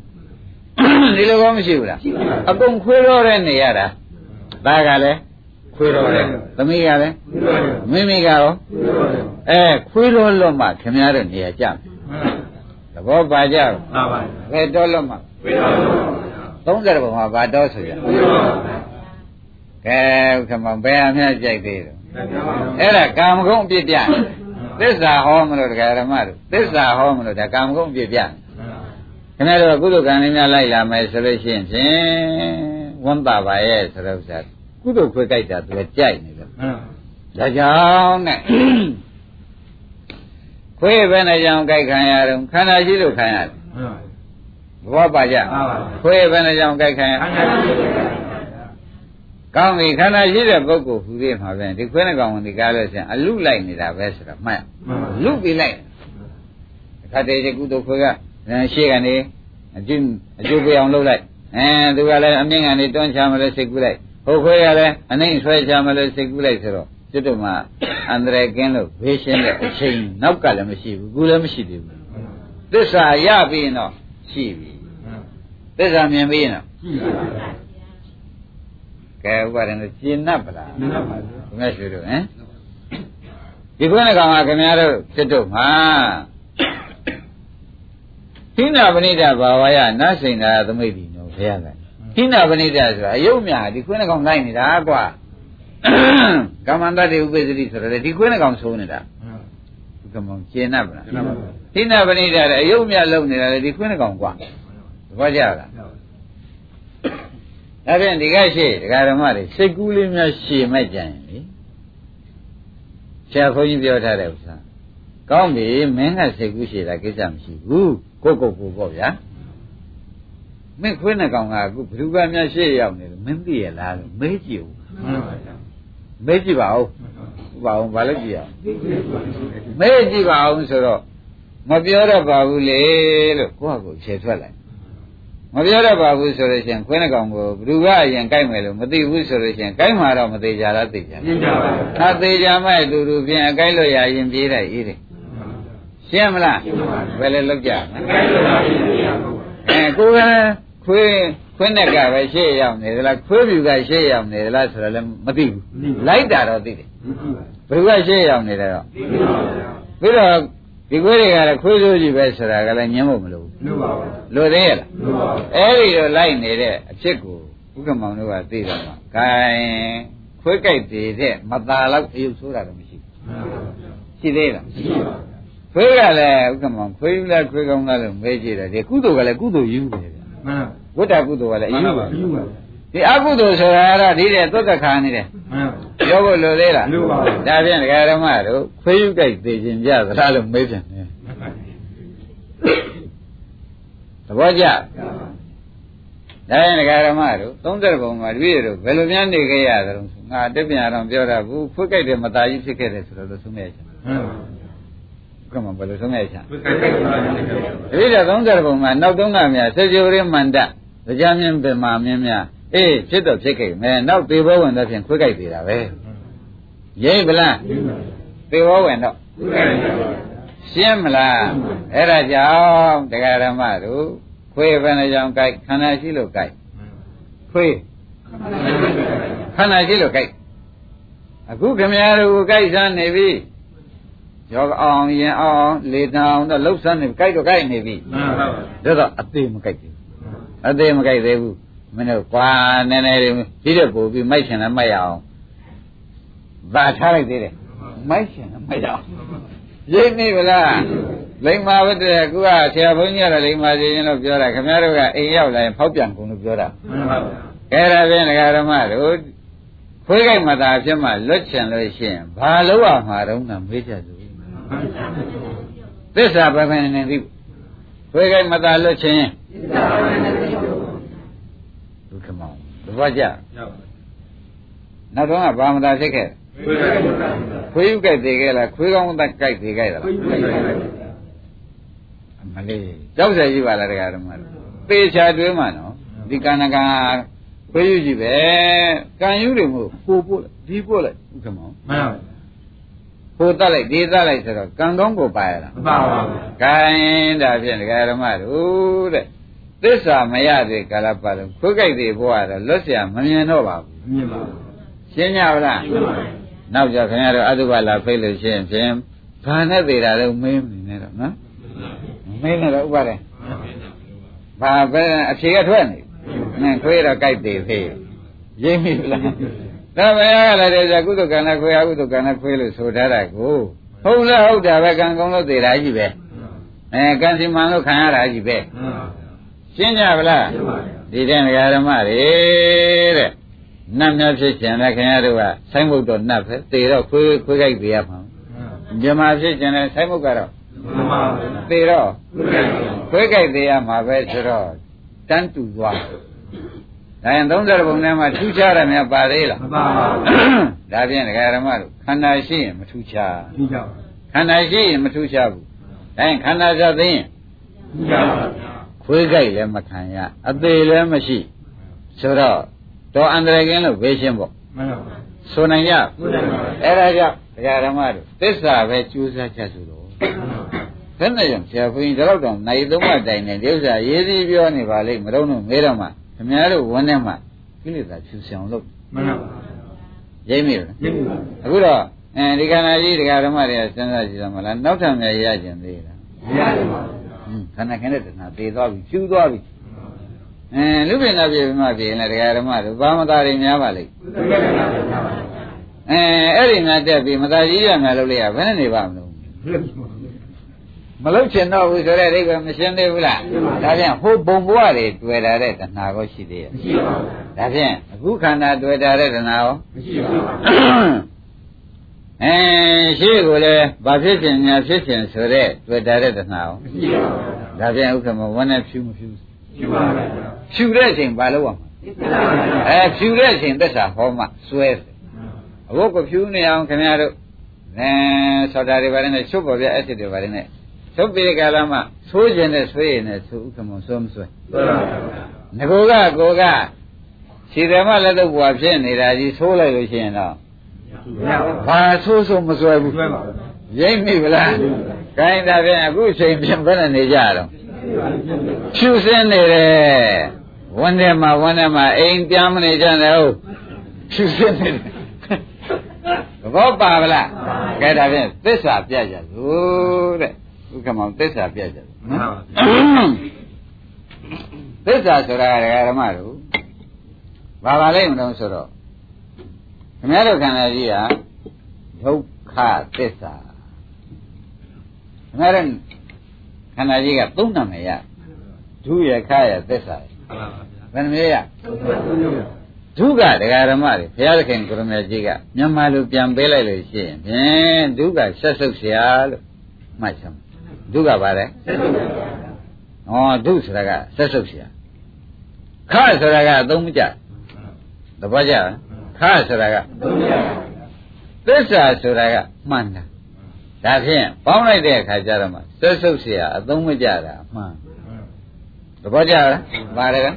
ဒီလိုကောမရှိဘူးလားရှိပါဗျာအကုန်ခွေးတော့တဲ့နေရတာသားကလည်းခွေးတော့တယ်သမီးကလည်းဒီလိုလေမိမိကရောဒီလိုလေအဲခွေးတော့လွတ်မှခင်ဗျားတို့နေရာကြမယ်မှန်သဘောပါကြဘူးပါပါဘယ်တော့လွတ်မှဝိတော်ပါဗျာ30ဘုံမှာဘာတော့ဆိုရဝိတော်ပါဗျာ ကဲဥက္ကမဘယ်အမြတ်ကြိုက်သေးတယ်ကျပါအဲ့ဒါကာမဂုဏ်အပြစ်ပြသစ္စာဟောမလို့တရားဓမ္မတို့သစ္စာဟောမလို့ဒါကာမဂုဏ်အပြစ်ပြခင်ဗျားတို့ကကုသိုလ်ကံလေးများလိုက်လာမယ်ဆိုလို့ရှိရင်ဖြင့်ဝမ်းပါပါရဲ့ဆိုတော့ဥစ္စာကုသိုလ်ခွဲကြိုက်တာသူကကြိုက်နေတယ်မှန်ဒါကြောင့်နဲ့ခွေးပဲနဲ့ကြောင့်ကြိုက်ခံရတော့ခန္ဓာရှိလို့ခံရတယ်မှန်ဘောပါကြပါပါခွေးပဲနဲ့ကြောင့်ကြိုက်ခံရခန္ဓာရှိတယ် ကောင်းပြီခန္ဓာရှိတဲ့ပုဂ္ဂိုလ်ဟူသေးမှာပဲဒီခွေးနဲ့ကောင်ဒီကားလို့ဆိုရင်အလုလိုက်နေတာပဲဆိုတော့မှတ်မှန်လုပြီးလိုက်အခါတည်းကျကုသိုလ်ခွေးကရှေ့ကနေအကျိုးအကျိုးပေးအောင်လုပ်လိုက်အဲသူကလည်းအမြင့်ကနေတွန်းချမလို့စိတ်ကူးလိုက်ဟိုခွေးကလည်းအနှိမ့်ဆွဲချမလို့စိတ်ကူးလိုက်ဆိုတော့ကျွတ်တို့မှာအန္တရာယ်ကင်းလို့ဘေးရှင်းတဲ့အချိန်နောက်ကလည်းမရှိဘူးကူလည်းမရှိသေးဘူးသစ္စာရပြီးရင်တော့ရှိပြီသစ္စာမြင်ပြီးရင်တော့ရှိပါဗျာ ကဲဥပါဒณะကျင့်납ပလား မှန်ပါဗျာ ဘုရားရွှေတို့ဟမ်ဒီခွန်းကောင်ကခင်ဗျားတို့ဖြစ်တော့မှာဟိနာပဏိတဘာဝယနတ်စိန်သာသမိတ်ဒီနော်ဘုရားကဟိနာပဏိတဆိုတာအယုတ်များဒီခွန်းကောင်လိုက်နေတာကွာကမ္မန္တတိဥပ္ပဇ္ဇတိဆိုတော့လေဒီခွန်းကောင်ဆိုးနေတာဒီကမောင်ကျင့်납ပလား ကျပါပါ ဟိနာပဏိတတဲ့အယုတ်များလုံနေတာလေဒီခွန်းကောင်ကွာသဘောကျလား ဒါဖြင့်ဒီကရှိဒကာဓမ္မတွေစိတ်ကူးလေးများရှည်မဲ့ကြရင်လေဆရာဘုန်းကြီးပြောထားတဲ့ဥစ္စာကောင်းပြီမင်းကစိတ်ကူးရှည်တာကိစ္စမရှိဘူးကိုယ့်ကိုယ်ကိုယ်ပေါ့ဗျာမင်းခွေးနဲ့ကောင်ကအခုဘယ်သူကများရှေ့ရောက်နေလို့မင်းသိရလားလို့မေးကြည့်ဦးမှန်ပါဗျာမေးကြည့်ပါဦးဥပအောင်ဘာလို့ကြည့်ရအောင်မေးကြည့်ပါအောင်ဆိုတော့မပြောတော့ပါဘူးလေလို့ကိုယ့်ဟာကိုယ်ဖြေထွက်လိုက် မပြောတော့ပါဘူးဆိုလို့ရှိရင်ခွေးနဲ့ကောင်ကိုဘယ်သူကအရင်ကြိုက်မယ်လို့မသိဘူးဆိုလို့ရှိရင်ကြိုက်မှာတော့မသေးကြလားသိကြလားရှင်းကြပါဗျာသာသေးကြမဲ့အတူတူဖြင့်အကြိုက်လို့ရရင်ပြေးလိုက်အေးတယ်ရှင်းမလားဘယ်လိုလုပ်ကြမလဲကိုယ်လိုပါရှင်းရပါဘူးအဲကိုယ်ကခွေးခွေးနဲ့ကပဲရှေ့ရောက်နေသလားခွေးပြူကရှေ့ရောက်နေသလားဆိုတော့လည်းမသိဘူးလိုက်တာတော့သိတယ်ဘယ်သူကရှေ့ရောက်နေတယ်တော့ဒီလိုပါဗျာပြီးတော့ ဒီခွေးတွေကလည်းခွေးစိုးကြီးပဲဆိုတာကလည်းညင်းဖို့မလိုဘူးလူပါပါလိုသေးရဲ့လားလူပါပါအဲ့ဒီတော့လိုက်နေတဲ့အဖြစ်ကိုဥက္ကမောင်တို့ကသိတော့မှာဂိုင်းခွေးကြိုက်သေးတဲ့မตาလောက်အယုတ်ဆိုးတာတော့မရှိဘူးမှန်ပါဗျာရှိသေးလားရှိပါဗျာခွေးကလည်းဥက္ကမောင်ခွေးယူလားခွေးကောင်းလားလို့မေးကြည့်တယ်ဒီကုသိုလ်ကလည်းကုသိုလ်ယူတယ်ဗျမှန်ဝိတ္တကုသိုလ်ကလည်းအယူပါပါလူပါဒီအကုသိုလ်ဆိုတာကတော့ဒီတဲ့သွတ်သက်ခါနေတယ်မှန် ပြောဖို့လိုသေးလားလိုပါဘူးဒါဖြင့်ဒကာရမတို့ခွေးယူကြိုက်သေးခြင်းကြသလားလို့မေးပြန်တယ်သဘောကျဒါဖြင့်ဒကာရမတို့30ဘုံမှာတပည့်တို့ဘယ်လိုများနေခဲ့ရသလဲဆိုငါတက်ပြန်အောင်ပြောတာဘူးခွေးကြိုက်တဲ့မသားကြီးဖြစ်ခဲ့တယ်ဆိုတော့လို့ဆုံးမရချင်မှန်ကမှဘယ်လိုဆုံးမရချင်ဘုရားကိစ္စပါဗျာတပည့်တော်30ဘုံမှာနောက်သုံးကများစေကြိုရင်းမန္တတရားမြင်ပင်မာမြင်များအေးဖြစ်တော့ဖြစ်ခဲ့မယ်နောက်သေဘောဝင်တဲ့ဖြင့်ခွေးကြိုက်သေးတာပဲ ရိပ်ဗလားသေဘောဝင်တော့ဘုရားကိစ္စပါဗျာရှင်းမလားအဲ့ဒါကြောင့်တရားဓမ္မတို့ခွေးဘယ်နှကြောင့်ကြိုက်ခန္ဓာရှိလို့ကြိုက်ခွေးခန္ဓာရှိလို့ကြိုက်အခုခမရတို့ကြိုက်စမ်းနေပြီရောအောင်ရင်အောင်လေတန်အောင်တော့လှုပ်စမ်းနေကြိုက်တော့ကြိုက်နေပြီမှန်ပါဗျာဒါတော့အသေးမကြိုက်သေးဘူးအသေးမကြိုက်သေးဘူးမင်းတို့ကွာနည်းနည်းလေးဒီတော့ပို့ပြီးမိုက်ချင်လည်းမိုက်ရအောင် ဗာထားလိုက်သေးတယ်မိုက်ချင်လည်းမိုက်ရအောင်ရိပ်နေဗလားလိမ္မာဝတ္တရကူကဆရာဘုန်းကြီးကတော့လိမ္မာစီရင်လို့ပြောတာခင်ဗျားတို့ကအိမ်ရောက်လာရင်ဖောက်ပြန်ကုန်လို့ပြောတာမှန်ပါဗျာအဲ့ဒါဖြင့်ဒကာဓမ္မတို့ခွေးကြိုက်မှသာဖြစ်မှလွတ်ချင်လို့ရှိရင်ဘာလို့ရမှာတော့ငါမေးချက်သူမှန်သစ္စာပဲပဲနေသိခွေးကိုက်မသာလွတ်ခြင်းဒုက္ခမောင်တပတ်ကြရောက်ပါနောက်တော့ကဘာမသာဖြစ်ခဲ့ခွေးကိုက်ပါ ခွေးဥကြိုက်သေးခဲ့လားခွေးကောင်းသက်ကြိုက်သေးခဲ့လား ခွေးကိုက်ပါ မလေးကြောက်စရာရှိပါလားတရားဓမ္မတို့သေချာတွေးမှနော်ဒီကဏ္ဍကခွေးယူကြီးပဲကံယူတွေမို့ကိုပို့လိုက်ဒီပို့လိုက်ဥက္ကမောင် မှန်ပါ ကိုတတ်လိုက်ဒီတတ်လိုက်ဆိုတော့ကံကောင်းကိုပါရလား မပါပါဘူး ကဲဒါဖြင့်တရားဓမ္မတို့တဲ့သစ္စာမရသေးကာလပတ်လုံးခွေးကြိုက်သေးဘဝတော့လွတ်เสียမမြင်တော့ပါဘူး မြင်ပါဘူး ရှင်းကြပါလား ရှင်းပါပြီ နောက်ကြခင်ဗျားတို့အတုပါလာဖိတ်လို့ရှိရင်ဖြင့်ဘာနဲ့သေးတာလဲမင်းမနေနဲ့တော့နော်မင်းနဲ့တော့ဥပါတယ်ဘာပဲအဖြေကထွက်နေနင်ခွေးတော့ကြိုက်သေးဖေးရိပ်မိလားဒါပဲရလာတယ်じゃကုသကံနဲ့ခွေးအကုသကံနဲ့ခွေးလို့ဆိုထားတာကိုဟုတ်လားဟုတ်တာပဲကံကောင်းလို့သေးတာကြီးပဲအဲကံစီမံလို့ခံရတာကြီးပဲမှန်ပါရှင်းကြပါလားရှင်းပါပြီဒီတဲ့ဓမ္မတွေတဲ့ နတ်များဖြစ်ကျင်တဲ့ခင်ဗျားတို့ကဆိုင်းဘုတ်တော့နတ်ပဲသေတော့ခွေးခွေးကြိုက်သေးရမှာမြမဖြစ်ကျင်တဲ့ဆိုင်းဘုတ်ကတော့မှန်ပါဘူးသေတော့ခွေးကိုက်ပါခွေးကြိုက်သေးရမှာပဲဆိုတော့တန်းတူသွားဒါရင်30ပုံထဲမှာထူးခြားတယ်များပါသေးလားမပါပါဘူးဒါဖြင့်ဒကာဓမ္မတို့ခန္ဓာရှိရင်မထူးခြားကြည့်ကြပါခန္ဓာရှိရင်မထူးခြားဘူးဒါရင်ခန္ဓာသာသိရင်ကြည့်ကြပါခွေးကြိုက်လည်းမခံရအသေးလည်းမရှိဆိုတော့ တော်အန္တရာယ်ကင်းလို့ဘေးရှင်းပေါ့မှန်ပါဘူးဆိုနိုင်ကြဟုတ်တယ်ပါအဲ့ဒါကြောင့်ဒကာဓမ္မတို့သစ္စာပဲကြိုးစားချက်ဆိုတော့ဘယ်နဲ့ကြောင့်ဆရာဘုရင်တော့တော့နိုင်သုံးမတိုင်နေဒီဥစ္စာရေးစည်းပြောနေပါလိမ့်မတော့လို့မဲတော့မှခင်ဗျားတို့ဝန်းထဲမှာကိလေသာဖြူဆောင်လို့မှန်ပါဘူးရိမ့်မိလားကြည့်ပါအခုတော့အဲဒီခန္ဓာကြီးဒကာဓမ္မတွေကစဉ်းစားကြည့်ရမလားနောက်ထပ်များရကြင်သေးလားမရတယ်ပါဟွန်းခန္ဓာခင်းတဲ့တဏှာသေသွားပြီဖြူသွားပြီ အဲလူပိဏပြေမှပြေရင်လည်းဒကာဓမ္မတို့ဘာမသာတွေများပါလိမ့်ခွေးကိုက်ပါမှန်ပါအဲအဲ့ဒီငါတက်ပြီးမသာကြီးရမယ်လို့လေရဘယ်နဲ့နေပါမလို့ဘူးမလုတ်ချင်တော့ဘူးဆိုတဲ့အိဗယ်မရှင်းသေးဘူးလားဒါဖြင့်ဟိုဘုံဘဝတွေတွေ့လာတဲ့တဏှာကိုရှိသေးရဲ့မရှိပါဘူးဒါဖြင့်အခုခန္ဓာတွေ့တာတဲ့တဏှာရောမရှိပါဘူးအဲရှိကိုလည်းဘာဖြစ်ခြင်းညာဖြစ်ခြင်းဆိုတဲ့တွေ့တာတဲ့တဏှာရောမရှိပါဘူးဒါဖြင့်ဥက္ကမဝန်းနဲ့ဖြူမဖြူရှိပါဘူး ဖြူတဲ့အချိန်ဘာလို့ရမှာအဲဖြူတဲ့အချိန်သက်စာဟောမှစွဲတယ်အခုကဖြူနေအောင်ခင်ဗျားတို့အဲဆော်တာတွေပါတယ်နဲ့ချုပ်ပေါ်ပြအက်ဆစ်တွေပါတယ်နဲ့ချုပ်ပြီးကြလာမှဆိုးခြင်းနဲ့ဆွေးရင်နဲ့ဆိုဥက္ကမဆိုးမဆွဲဟုတ်ပါဘူးငကိုကကိုကခြေတယ်မလက်တော့ဘွာဖြစ်နေတာကြီးဆိုးလိုက်လို့ရှိရင်တော့မရပါဘူးဘာဆိုးဆိုးမဆွဲဘူးကျွဲပါဘူးရိမ့်မိဗလားခိုင်းတာဖြင့်အခုချိန်ပြင်ဘယ်နဲ့နေကြတော့ဖြူစင်းနေတယ် ဝန်းထဲမှာဝန်းထဲမှာအိမ်ပြန်မနေကြနဲ့ဟုတ်ဖြူစင်းနေတယ်သဘောပါဗလားကဲဒါဖြင့်သစ္စာပြကြစို့တဲ့ဥက္ကမောင်သစ္စာပြကြစို့မှန်ပါဘူးသစ္စာဆိုတာကဓမ္မတို့ဘာပါလိမ့်မလို့ဆိုတော့ခင်ဗျားတို့ခန္ဓာကြီးဟာဒုက္ခသစ္စာခင်ဗျားတို့ခန္ဓာကြီးကသုံးနာမည်ရဒုရခရသစ္စာ ဘယ်နှမျိုးရဒုက္ခတရားဓမ္မတွေဘုရားသခင်ကိုရမေကြီးကမြန်မာလူပြန်ပေးလိုက်လို့ရှိရင်ဖြင့်ဒုက္ခဆက်ဆုပ်เสียလို့မှတ်ချင်ဒုက္ခပါလေဩဒုဆိုတာကဆက်ဆုပ်เสียခဆိုတာကအသုံးမကျသဘောကျလားခဆိုတာက သစ္စာဆိုတာကမှန်တာဒါဖြင့်ပေါင်းလိုက်တဲ့အခါကျတော့မှဆက်ဆုပ်เสียအသုံးမကျတာအမှန်သဘောကျလားပါလေက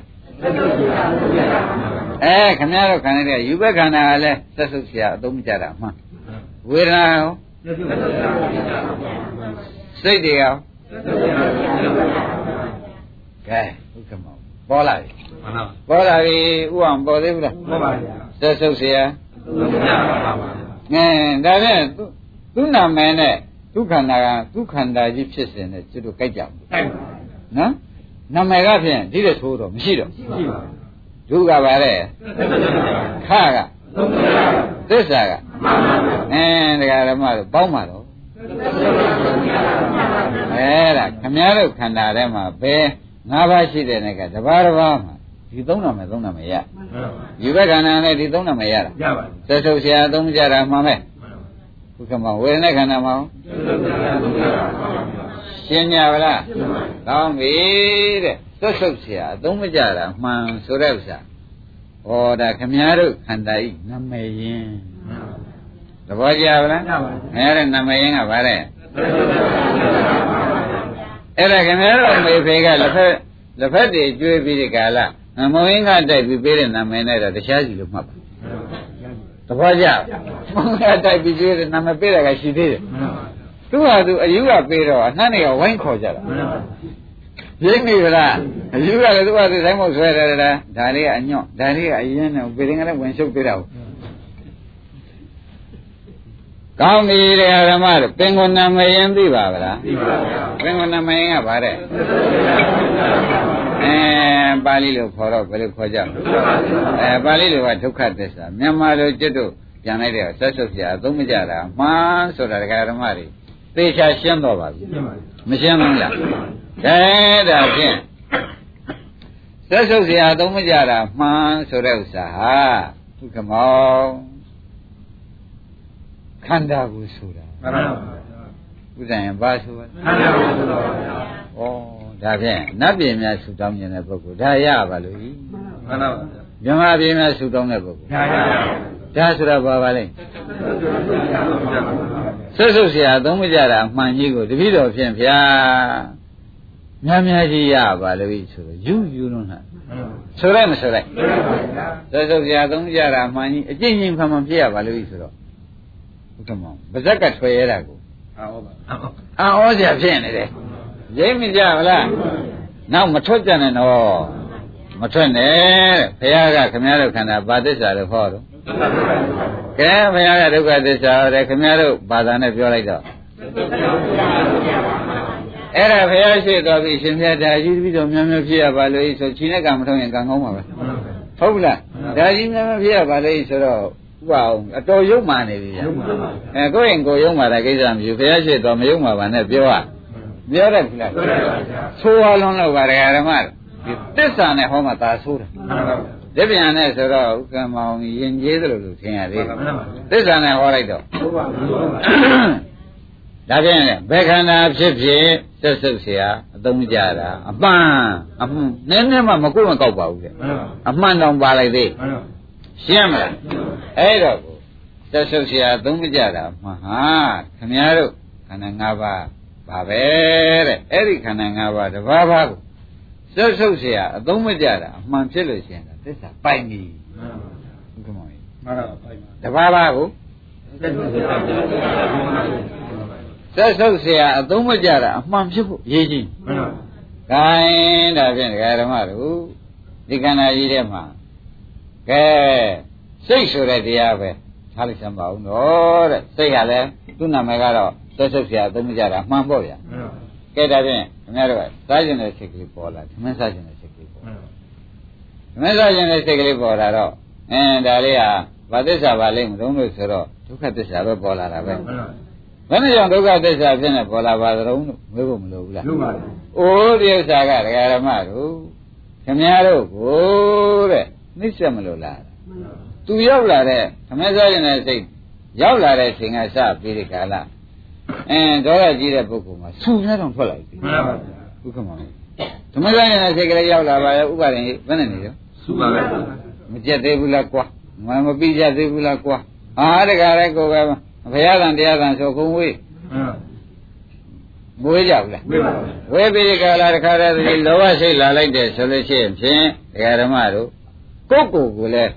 အဲခင်ဗျားတို့ခန္ဓာတွေကယူဘက်ခန္ဓာကလည်းသက်ဆုပ်စရာအသုံးမကျတာမှန်ဝေဒနာရောစိတ်တွေရောကဲဥက္ကမပေါ်လာပြီပေါ်လာပြီဥအောင်ပေါ်သေးဘူးလားပေါ်ပါဗျာသက်ဆုပ်စရာငင်းဒါဖြင့်သူ့နာမည်နဲ့ဒုက္ခန္တာကဒုက္ခန္တာကြီးဖြစ်စဉ်နဲ့ကျွတ်တို့ကြိုက်ကြဘူးနော် နာမည်ကဖြင့်ဒီတဲ့သိုးတော့မရှိတော့ရှိပါဒုကပါလေခကသစ္စာကအင်းတရားဓမ္မတို့ပေါင်းပါတော့အဲဒါခမည်းတော်ခန္ဓာထဲမှာဘယ်၅ပါးရှိတဲ့နဲ့ကတပါးတစ်ပါးမှာဒီသုံးနာမည်သုံးနာမည်ရယူဘက်ခန္ဓာနဲ့ဒီသုံးနာမည်ရတာရပါသက်ဆုပ်ဆရာသုံးကြတာမှန်ပဲဥက္ကမဝေဒနာခန္ဓာမှာ ရှင်းကြပါလားကောင်းပြီတဲ့သွတ်ဆုပ်เสียအသုံးမကြတာမှန်ဆိုတဲ့ဥစ္စာဩဒါခမည်းတော်ခန္ဓာဤနမေယင်းသဘောကျပါလားခင်ဗျားတို့နမေယင်းကဗါတဲ့အဲ့ဒါခင်ဗျားတို့အမေဖေကလက်ဖက်လက်ဖက်တွေကျွေးပြီးဒီကာလမုံရင်းကတိုက်ပြီးပေးတဲ့နာမည်နဲ့တော့တရားစီလို့မှတ်ပါသဘောကျမုံရင်းကတိုက်ပြီးကျွေးတဲ့နာမည်ပေးတာကရှိသေးတယ် သူ့ဟာသူအယူကပေးတော့အနှံ့တွေကဝိုင်းခေါ်ကြတာရင်းနေဗလားအယူကလည်းသူ့ဟာသူတိုင်းမဆွဲတယ်လားဒါလေးကအညွန့်ဒါလေးကအရင်နဲ့ပေရင်ကလည်းဝင်ရှုပ်ပေးတာကိုကောင်းပြီတရားဓမ္မတို့ပင်ကိုနာမယင်းသိပါဗလားသိပါပါပင်ကိုနာမယင်းကဗါတဲ့အဲပါဠိလိုခေါ်တော့ဘယ်လိုခေါ်ကြအဲပါဠိလိုကဒုက္ခသစ္စာမြန်မာလိုကျွတ်တို့ပြန်လိုက်တဲ့ဆက်ဆုပ်ပြအသုံးမကြတာမှန်ဆိုတာတရားဓမ္မတွေ သေချာရှင်းတော့ပါပြီမရှင်းဘူးလားဒါဒါဖြင့်သက်ဆုပ်စရာသုံးမကြတာမှန်ဆိုတဲ့ဥစ္စာဟာဒုက္ခမောင်ခန္ဓာကိုဆိုတာမှန်ပါပါဥဒ္ဒယံဘာဆိုပါခန္ဓာကိုဆိုတာပါဗျာဩဒါဖြင့်နတ်ပြည်များဆူတောင်းနေတဲ့ပုဂ္ဂိုလ်ဒါရပါလို့ဤမှန်ပါပါဗျာမြမပြည်များဆူတောင်းတဲ့ပုဂ္ဂိုလ်ဒါရပါ ဒါဆိုတာဘာပါလဲဆွတ်ဆုတ်ဆရာသုံးမကြတာအမှန်ကြီးကိုတပည့်တော်ဖြင့်ဗျာများများကြီးရပါလေပြီဆိုတော့ယူယူလုံးလားဆိုရဲမဆိုရဲဆွတ်ဆုတ်ဆရာသုံးမကြတာအမှန်ကြီးအကျင့်ချင်းခံမှဖြစ်ရပါလေပြီဆိုတော့ဥက္ကမောပါဇက်ကထွေရတာကိုအာဩပါအာဩဆရာဖြစ်နေတယ်ရိမ့်မကြဘူးလားနောက်မထွက်ကြနဲ့တော့မထွက်နဲ့ဘုရားကခမည်းတော်ခန္ဓာဘာသစ္စာလို့ဟောတော့ ကဲဘုရားကဒုက္ခသစ္စာဟောတယ်ခမည်းတော်ဘာသာနဲ့ပြောလိုက်တော့အဲ့ဒါဘုရားရှိတော်ပြီရှင်မြတ်ဒါကြီးပြီးတော့များများဖြစ်ရပါလို့ဤဆိုချင်းနဲ့ကမထုံးရင်ကံကောင်းပါပဲဟုတ်ဘူးလားဒါကြီးများများဖြစ်ရပါလို့ဤဆိုတော့ဥပအောင်အတော်ရုပ်မာနေပြီဗျာအဲကိုယ့်ရင်ကိုယ်ယုံမာတာကိစ္စမရှိဘူးဘုရားရှိတော်မယုံမာပါနဲ့ပြောရပြောတယ်ခလားဆိုးရလုံးလို့ပါဒကာဓမ္မတို့ဒီတစ္ဆာနဲ့ဟောမှသာဆိုးတယ် ဒီပြန်နဲ့ဆိုတော့ဥက္ကမောင်ယဉ်ကျေးသလိုလိုထင်ရသေးတယ်တစ္ဆာနဲ့ဟောလိုက်တော့ ဟုတ်ပါဘူး ဒါဖြင့်ဘယ်ခန္ဓာဖြစ်ဖြစ်သက်ဆုပ်เสียအသုံးကြတာအပန်းအမှန်နည်းနည်းမှမကုတ်မကောက်ပါဘူးတဲ့ မှန်ပါ အမှန်တောင်ပါလိုက်သေး မှန်ပါ ရှင်းမလားအဲ့တော့ကိုသက်ဆုပ်เสียအသုံးမကြတာမှဟာခင်ဗျားတို့ခန္ဓာ၅ပါးပါပဲတဲ့အဲ့ဒီခန္ဓာ၅ပါးတစ်ပါးပါးကို သက်ဆုပ်เสียအသုံးမကြတာအမှန်ဖြစ်လို့ရှိရင်သစ္စာပိုင်ပြီ မှန်ပါ ဟုတ်ကဲ့မောင်ကြီး မှန်ပါပိုင်ပါ တစ်ပါးပါးကိုသက်ဆုပ်เสียအသုံးမကြတာအမှန်ဖြစ်ဖို့ရေးကြီး မှန်ပါ ဂိုင်းဒါဖြင့်ဒကာဓမ္မတို့ဒီခန္ဓာကြီးထဲမှာကဲစိတ်ဆိုတဲ့တရားပဲထားလိုက်စမ်းပါဦးတော့တဲ့စိတ်ကလည်းသူ့နာမည်ကတော့သက်ဆုပ်เสียအသုံးမကြတာအမှန်ပေါ့ဗျာ မှန်ပါ ကဲဒါဖြင့်ခင်ဗျားတို့ကစားကျင်တဲ့စိတ်ကလေးပေါ်လာသမင်းစားကျင်တဲ့စိတ်ကလေးပေါ်မှန်ပါသမင်းစားကျင်တဲ့စိတ်ကလေးပေါ်လာတော့အင်းဒါလေးဟာဘာသစ္စာပါလိမ့်မလို့လို့ဆိုတော့ဒုက္ခသစ္စာပဲပေါ်လာတာပဲမှန်ပါဘယ်နဲ့ကြောင့်ဒုက္ခသစ္စာဖြစ်နေပေါ်လာပါသလုံးလို့မေးဖို့မလိုဘူးလားလုံးပါလေ။အိုးဒီဥစ္စာကဒကာရမတို့ခမည်းတော်ကိုတဲ့နှိစ္စမလို့လား။ तू ရောက်လာတဲ့ခမည်းစားရင်တဲ့စိတ်ရောက်လာတဲ့ချိန်ကစပြီးဒီကာလ အင်းဒေါသကြီးတဲ့ပုဂ္ဂိုလ်မှာဆူမြတ်တော်ထွက်လာပြီမှန်ပါ။ဥက္ကမောခမည်းစားရင်တဲ့စိတ်ကလေးရောက်လာပါရဲ့ဥပါရင်ဘယ်နဲ့နေရောစုပါပဲမကြက်သေးဘူးလားကွာမမပြီးကြသေးဘူးလားကွာဟာဒကာရဲကိုပဲဘုရားသံတရားသံဆိုခုံဝေးမှန်ပါမွေးကြဘူးလားဝေးပါဝေပိကလာတခါတည်းဒီလောဘစိတ်လာလိုက်တယ်ဆိုလို့ရှိရင်ဖြင့်ဒကာဓမ္မတို့ကိုယ့်ကိုယ်ကိုလည်း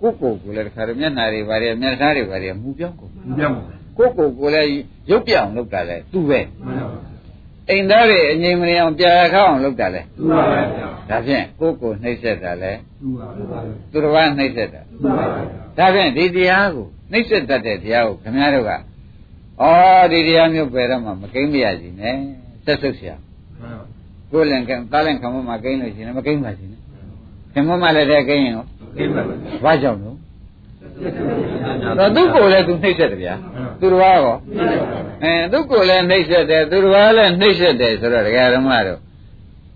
ကိုယ့်ကိုယ်ကိုလည်းတခါတည်းမျက်နှာတွေဘာတွေမျက်နှာတွေဘာတွေမူပြောင်းကုန်ဘူးပြောင်းပါ ကိုယ့်ကိုယ်ကိုလည်းရုပ်ပြောင်းလုပ်တာလဲသူပဲ မှန်ပါ အိမ်သားတွေအငြိမ်မနေအောင်ပြာခောက်အောင်လုပ်တာလဲ သူပါပဲ ဒါဖြင့်ကိုယ့်ကိုယ်နှိမ့်ဆက်တာလဲ သူပါပဲ သူတစ်ပါးနှိမ့်ဆက်တာ သူပါပဲ ဒါဖြင့်ဒီတရားကိုနှိမ့်ဆက်တတ်တဲ့တရားကိုခင်ဗျားတို့ကဩဒီတရားမျိုးပဲတော့မှမကိမ့်မရစီနဲ့သက်ဆုပ်เสีย မှန်ပါ ကိုယ်လည်းကတားလည်းခံမမကိန်းလို့ရှိရင်မကိန်းပါစေနဲ့ခင်မမလည်းတဲ့ကိန်းရင်ရော ကိပါပဲ ဘာကြောင့်လို့ တော့သူ့ကိုယ်လည်းသူနှိမ့်ဆက်တယ်ဗျာသူတစ်ပါးရောအဲသူ့ကိုယ်လည်းနှိမ့်ဆက်တယ်သူတစ်ပါးလည်းနှိမ့်ဆက်တယ်ဆိုတော့ဒကာဓမ္မတို့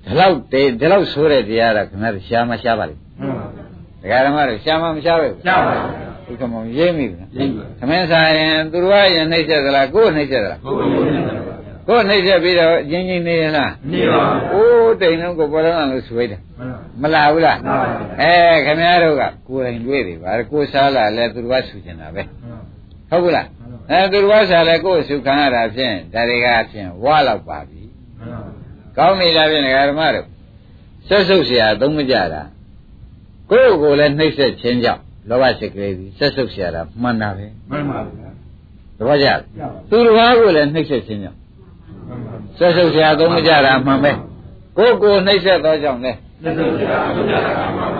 ဒီလောက်တေးဒီလောက်ဆိုးတဲ့တရားတော့ခင်ဗျားတို့ရှားမရှားပါလိမ့်မှန်ပါဒကာဓမ္မတို့ရှားမမရှားပဲရှားပါဟဒုက္ခမောင်ရိပ်မိဘူးလားရိပ်ပါသမင်းစားရင်သူတို့ကရင်နှိမ့်ချက်သလားကိုယ်နှိမ့်ချက်သလားကိုယ်ကိုယ်နဲ့ပါဗျာ ကိုယ်နှိမ့်ချက်ပြီးတော့အချင်းချင်းနေရလား နေပါ အိုးတိန်လုံးကိုပေါ်တော့လို့ဆွေးတယ် မှန်ပါမလာဘူးလား မှန်ပါဗျာ အဲခင်ဗျားတို့ကကိုယ်တိုင်တွေ့ပြီပါကိုယ်စားလာလဲသူတို့ကဆူကျင်တာပဲဟုတ်ဘူးလားအဲသူတို့ကစားလဲကိုယ်ဆူခံရတာဖြင့်ဒါတွေကဖြင့်ဝါလောက်ပါပြီကောင်းနေတာဖြင့်ဒကာဓမ္မတို့ဆက်ဆုပ်เสียသုံးမကြတာကိုယ့်ကိုယ်လည်းနှိမ့်ဆက်ခြင်းကြောင့်လောဘစိတ်ကလေးပြီးဆက်ဆုပ်เสียတာမှန်တာပဲ မှန်ပါဗျာ တပည့်ကြသူတစ်ပါးကိုလည်းနှိမ့်ဆက်ခြင်းကြောင့် မှန်ပါ ဆက်ဆုပ်စရာသုံးမကြတာမှန်ပဲကိုယ်ကိုနှိမ့်ဆက်သောကြောင့်လဲ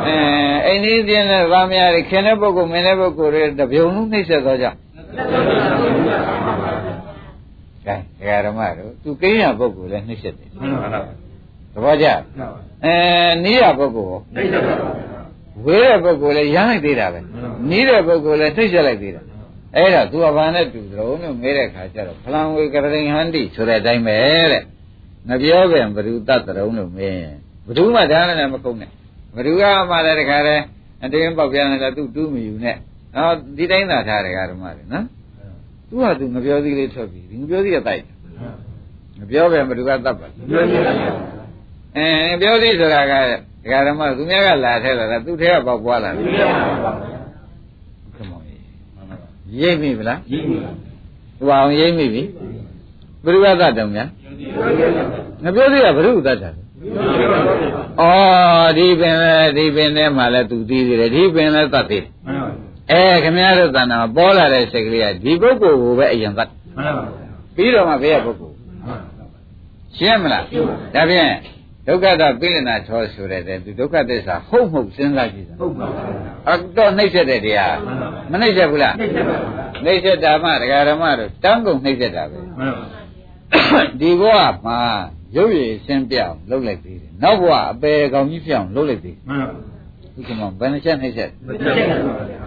အဲအိန္ဒိယပြင်းတဲ့ဗာမယာတွေခင်တဲ့ပုဂ္ဂိုလ်မင်းတဲ့ပုဂ္ဂိုလ်တွေတပြုံလုံးနှိမ့်ဆက်သောကြောင့်ကဲဒကာဓမ္မတို့သူကိန်းရပုဂ္ဂိုလ်လည်းနှိမ့်ဆက်တယ်သဘောကျအဲနီးရပုဂ္ဂိုလ်နှိမ့်ဆက်ပါဘူးဝေးတဲ့ပုဂ္ဂိုလ်လည်းရမ်းလိုက်သေးတာပဲနီးတဲ့ပုဂ္ဂိုလ်လည်းနှိမ့်ဆက်လိုက်သေးတာ အဲ့ဒါသူကဘာနဲ့တူသရုံးလို့မေးတဲ့ခါကျတော့ဖလံဝေကရိန်ဟန္တိဆိုတဲ့အတိုင်းပဲတဲ့မပြောပြန်ဘ누구တတ်သရုံးလို့မေးရင်ဘ누구မှဒါနဲ့လည်းမကုန်နဲ့ဘ누구ကမှလည်းတခါတည်းအတင်းပေါက်ပြန်လာသူတူးမယူနဲ့နော်ဒီတိုင်းသာထားတယ်ကဓမ္မတွေနော်သူကသူငပြောသီးလေးထွက်ပြီဒီငပြောသီးကတိုက်ငပြောပြန်ဘ누구ကတတ်ပါအင်းပြောသီးဆိုတာကဓမ္မသူများကလာထဲလာတာသူထဲကပေါက်ပွားလာတယ် ရိပ်မိဗလားကြီးပြီသူအောင်ရိပ်မိပြီဘုရားသတ်တော်များပြောပြရအောင်ငါပြောသေးတာဘုရုသတ်တာဩဒီပင်လေဒီပင်ထဲမှာလဲသူသိသေးတယ်ဒီပင်လဲသတ်သေးတယ်မှန်ပါအဲခင်ဗျားတို့တဏ္ဍာမှာပေါ်လာတဲ့စိတ်ကလေးကဒီပုဂ္ဂိုလ်ကိုပဲအရင်သတ်မှန်ပါဗျာပြီးတော့မှဘေးကပုဂ္ဂိုလ်မှန်ပါရှင်းမလားဒါဖြင့် ဒုက္ခတပိလနာထောဆိုတဲ့သူဒုက္ခသစ္စာဟုတ်မဟုတ်စဉ်းစားကြည့်စမ်းဟုတ်ပါဗျာအတော့နှိမ့်ဆက်တဲ့တရားမနှိမ့်ဆက်ဘူးလားသိတယ်ပါဗျာနှိမ့်ဆက်တာမှဒကာဓမ္မတို့တန်းကုန်နှိမ့်ဆက်တာပဲမှန်ပါဒီဘဝမှာရုပ်ရည်ရှင်းပြအောင်လုပ်လိုက်သေးတယ်နောက်ဘဝအပေကောင်ကြီးဖြစ်အောင်လုပ်လိုက်သေးတယ်မှန်ပါဒီကမှာဘယ်နှချက်နှိမ့်ဆက်မသိတယ်ပါဗျာ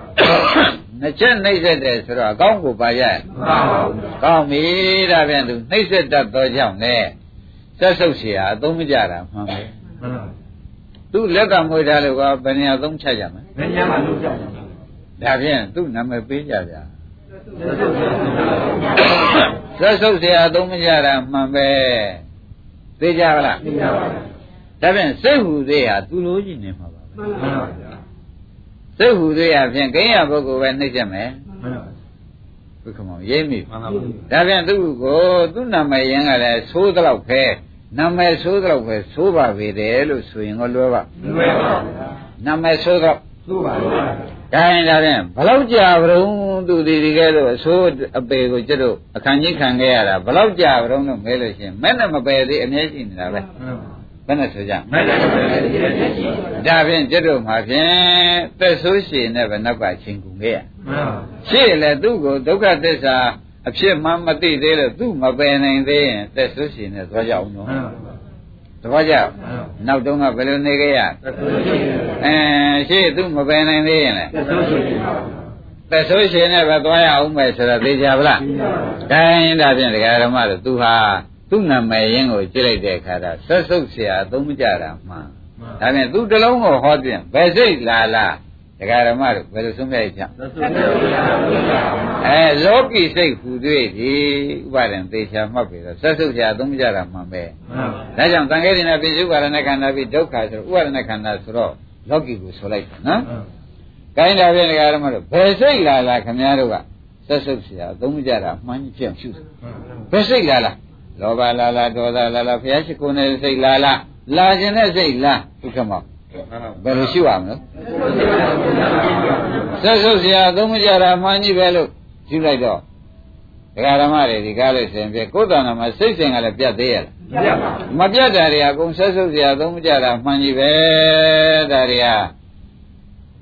နှစ်ချက်နှိမ့်ဆက်တယ်ဆိုတော့အကောင်းကိုပါရရဲ့မှန်ပါဗျာကောင်းပြီဒါပြန်သူနှိမ့်ဆက်တတ်သောကြောင့်လေ ဆက်ဆုပ်เสียအသုံးမကြတာမှန်ပဲ မှန်ပါ သူလက်ကမွေထားလို့ကဘယ်နေရာသုံးချက်ကြမလဲ ဘယ်ညမှာလုပ်ကြလဲ ဒါဖြင့်သူ့နာမည်ပေးကြဗျာ သက်သက်ကြာဆက်ဆုပ်เสียအသုံးမကြတာမှန်ပဲသိကြပါလား သိရပါဗျာ ဒါဖြင့်စိတ်ဟူသေးဟာသူလိုချင်နေမှာပါပဲ မှန်ပါဗျာ စိတ်ဟူသေးဟာဖြင့်ကိန်းရပုဂ္ဂိုလ်ပဲနှိမ့်ချက်မယ် မှန်ပါ ဘုခမောရိပ်မိ မှန်ပါ ဒါဖြင့်သူ့ကိုသူ့နာမည်ရင်းကလည်းသိုးတော့ပဲနာ မည်သိုးတော့ပဲသိုးပါပေတယ်လို့ဆိုရင်ကိုလွယ်ပါလွယ်ပါဗျာနာမည်သိုးတော့သို့ပါဗျာဒါရင်ဒါဖြင့်ဘလောက်ကြာကြုံသူဒီဒီကဲလို့အဆိုးအပေကိုကျွတ်တို့အခန်းကြီးခံခဲ့ရတာဘလောက်ကြာကြုံလို့မဲလို့ရှိရင်မဲ့နဲ့မပယ်သေးအမြဲရှိနေတာပဲမှန်ပါဘယ်နဲ့ဆိုကြမဲ့တယ်ပဲဒီနေ့ရှိဒါဖြင့်ကျွတ်တို့မှာဖြင့်သက်ဆိုးရှင်နဲ့ပဲနောက်ကချင်းကူခဲ့ရမှန်ပါရှိလေသူ့ကိုဒုက္ခသစ္စာ အဖြစ်မှမသိသေးလို့သူ့မပယ်နိုင်သေးရင်သက်ဆိုးရှင်နဲ့သွားကြအောင်နော် မှန်ပါ သဘောကျနောက်တုန်းကဘယ်လိုနေခဲ့ရ သက်သက်ရှိ အဲရှိသူ့မပယ်နိုင်သေးရင်လေ သက်သက်ရှိ သက်ဆိုးရှင်နဲ့ပဲသွားရအောင်မယ်ဆိုတော့သိကြပါလားဒါရင်ဒါဖြင့်ဒကာရမတို့သူဟာသူ့နာမည်ရင်းကိုကြည့်လိုက်တဲ့အခါတော့ဆက်ဆုပ်เสียအသုံးမကြတာမှန်ဒါဖြင့်သူ့တလုံးကိုဟောပြန်ဘယ်စိတ်လာလား ဒကာရမတို့ဘယ်လိုဆုံးဖြတ်ရကြသက်သက်ရှိအဲလောကီစိတ်ဟူတွေ့ဒီဥပါဒံသေချာမှတ်ပြီတော့ဆက်ဆုပ်ချာသုံးမကြတာမှန်ပဲမှန်ပါဒါကြောင့်တန်ခဲရင်နဲ့ပိစုပါရဏခန္ဓာပြီးဒုက္ခဆိုဥပါဒဏခန္ဓာဆိုတော့လောကီကိုဆိုလိုက်တယ်နော်။ကိုင်းတာပြန်ဒကာရမတို့ဘယ်စိတ်လာလားခမည်းတော်ကဆက်ဆုပ်ချာသုံးမကြတာမှန်ကြီးဖြစ်အောင်ရှုတယ်။ဘယ်စိတ်လာလားလောဘလာလားဒေါသလာလားဘုရားရှိခိုးနေတဲ့စိတ်လာလားလာခြင်းတဲ့စိတ်လားဒုက္ခမော ဘယ်လိုရှုရမလဲဆက်ဆုပ်စရာသုံးမကြတာမှန်ကြီးပဲလို့ယူလိုက်တော့ဒကာဓမ္မတွေဒီကားလို့ရှင်ပြကိုယ်တဏ္ဍာမှာစိတ်စဉ်ကလည်းပြတ်သေးရလားမပြတ်တာတွေကအကုန်ဆက်ဆုပ်စရာသုံးမကြတာမှန်ကြီးပဲဒါတွေက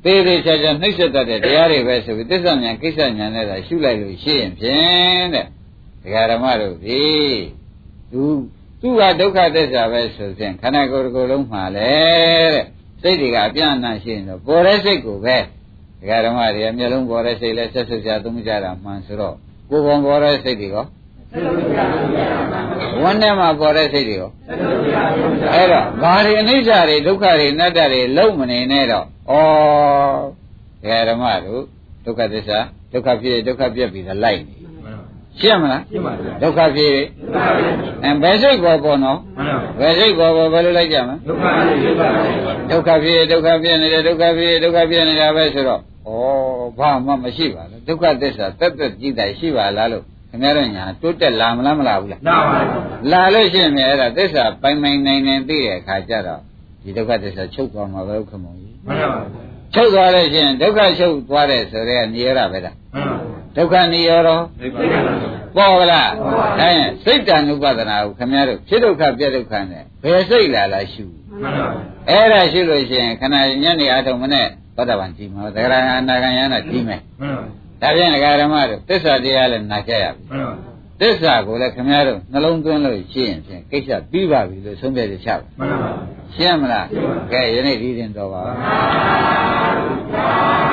သေးသေးချာချာနှိမ့်ဆက်တတ်တဲ့တရားတွေပဲဆိုပြီးသစ္စာဉာဏ်ကိစ္စဉာဏ်နဲ့သာရှုလိုက်လို့ရှိရင်ဖြင့်တဲ့ဒကာဓမ္မတို့ဒီသူ သူကဒုက္ခသစ္စာပဲဆိုစဉ်ခန္ဓာကိုယ်တစ်ခုလုံးမှာလေတဲ့စိတ်တွေကအပြန့်အနှံ့ရှိနေတော့ပေါ်တဲ့စိတ်ကိုပဲဒကာဓမ္မတွေအမျိုးလုံးပေါ်တဲ့စိတ်လဲဆက်ဆုပ်ကြသုံးကြတာမှန်ဆိုတော့ကိုယ်ပေါ်ပေါ်တဲ့စိတ်တွေရောဝန်းထဲမှာပေါ်တဲ့စိတ်တွေရောအဲ့တော့ဘာတွေအနိစ္စတွေဒုက္ခတွေအနတ္တတွေလုံးမနေနဲ့တော့ဩဒကာဓမ္မတို့ဒုက္ခသစ္စာဒုက္ခဖြစ်ဒုက္ခပြက်ပြီးသလိုက်နေ ရှင်းမလားရှင်းပါဗျာဒုက္ခဖြစ်ဒုက္ခဖြစ်အဲဘယ်စိတ်ကောပေါ်နော်မှန်ပါဘယ်စိတ်ကောပေါ်ဘယ်လိုလိုက်ကြမလဲဒုက္ခဖြစ်ဒုက္ခဖြစ်ဒုက္ခဖြစ်ဒုက္ခဖြစ်နေတယ်ဒုက္ခဖြစ်ဒုက္ခဖြစ်နေတာပဲဆိုတော့ဩဘာမှမရှိပါဘူးဒုက္ခသစ္စာတက်တက်ကြည့်တယ်ရှိပါလားလို့ခင်ဗျားတို့ညာတိုးတက်လာမလားမလာဘူးလားနာပါလာလို့ရှိရင်လည်းအဲ့ဒါသစ္စာပိုင်ပိုင်နိုင်နိုင်သိတဲ့အခါကျတော့ဒီဒုက္ခသစ္စာချုပ်သွားမှာပဲဥက္ကမောကြီးမှန်ပါချုပ်သွားလို့ရှိရင်ဒုက္ခချုပ်သွားတယ်ဆိုတဲ့နေရတာပဲလားမှန်ပါ ဒုက္ခនិရောဓသိက္ခာပေါ်ကလားဒါရင်စိတ်တ ानु ပဒနာကိုခင်ဗျားတို့ဖြစ်ဒုက္ခပြက်ဒုက္ခနဲ့ဘယ်စိတ်လာလားရှုမှန်ပါအဲ့ဒါရှုလို့ရှိရင်ခဏညနေအားထုတ်မနဲ့သောတာပန်ကြည့်မှာသဂရဟအနာဂံယနာကြည့်မယ်မှန်ပါဒါဖြင့်ဒကာဓမ္မတို့သစ္စာတရားလည်းနာကြရပြီမှန်ပါသစ္စာကိုလည်းခင်ဗျားတို့နှလုံးသွင်းလို့ရှိရင်ဖြင့်ကိစ္စပြီးပါပြီလို့ဆုံးဖြတ်ရချပါမှန်ပါရှင်းမလားရှင်းပါကဲယနေ့ဒီရင်တော်ပါမှန်ပါ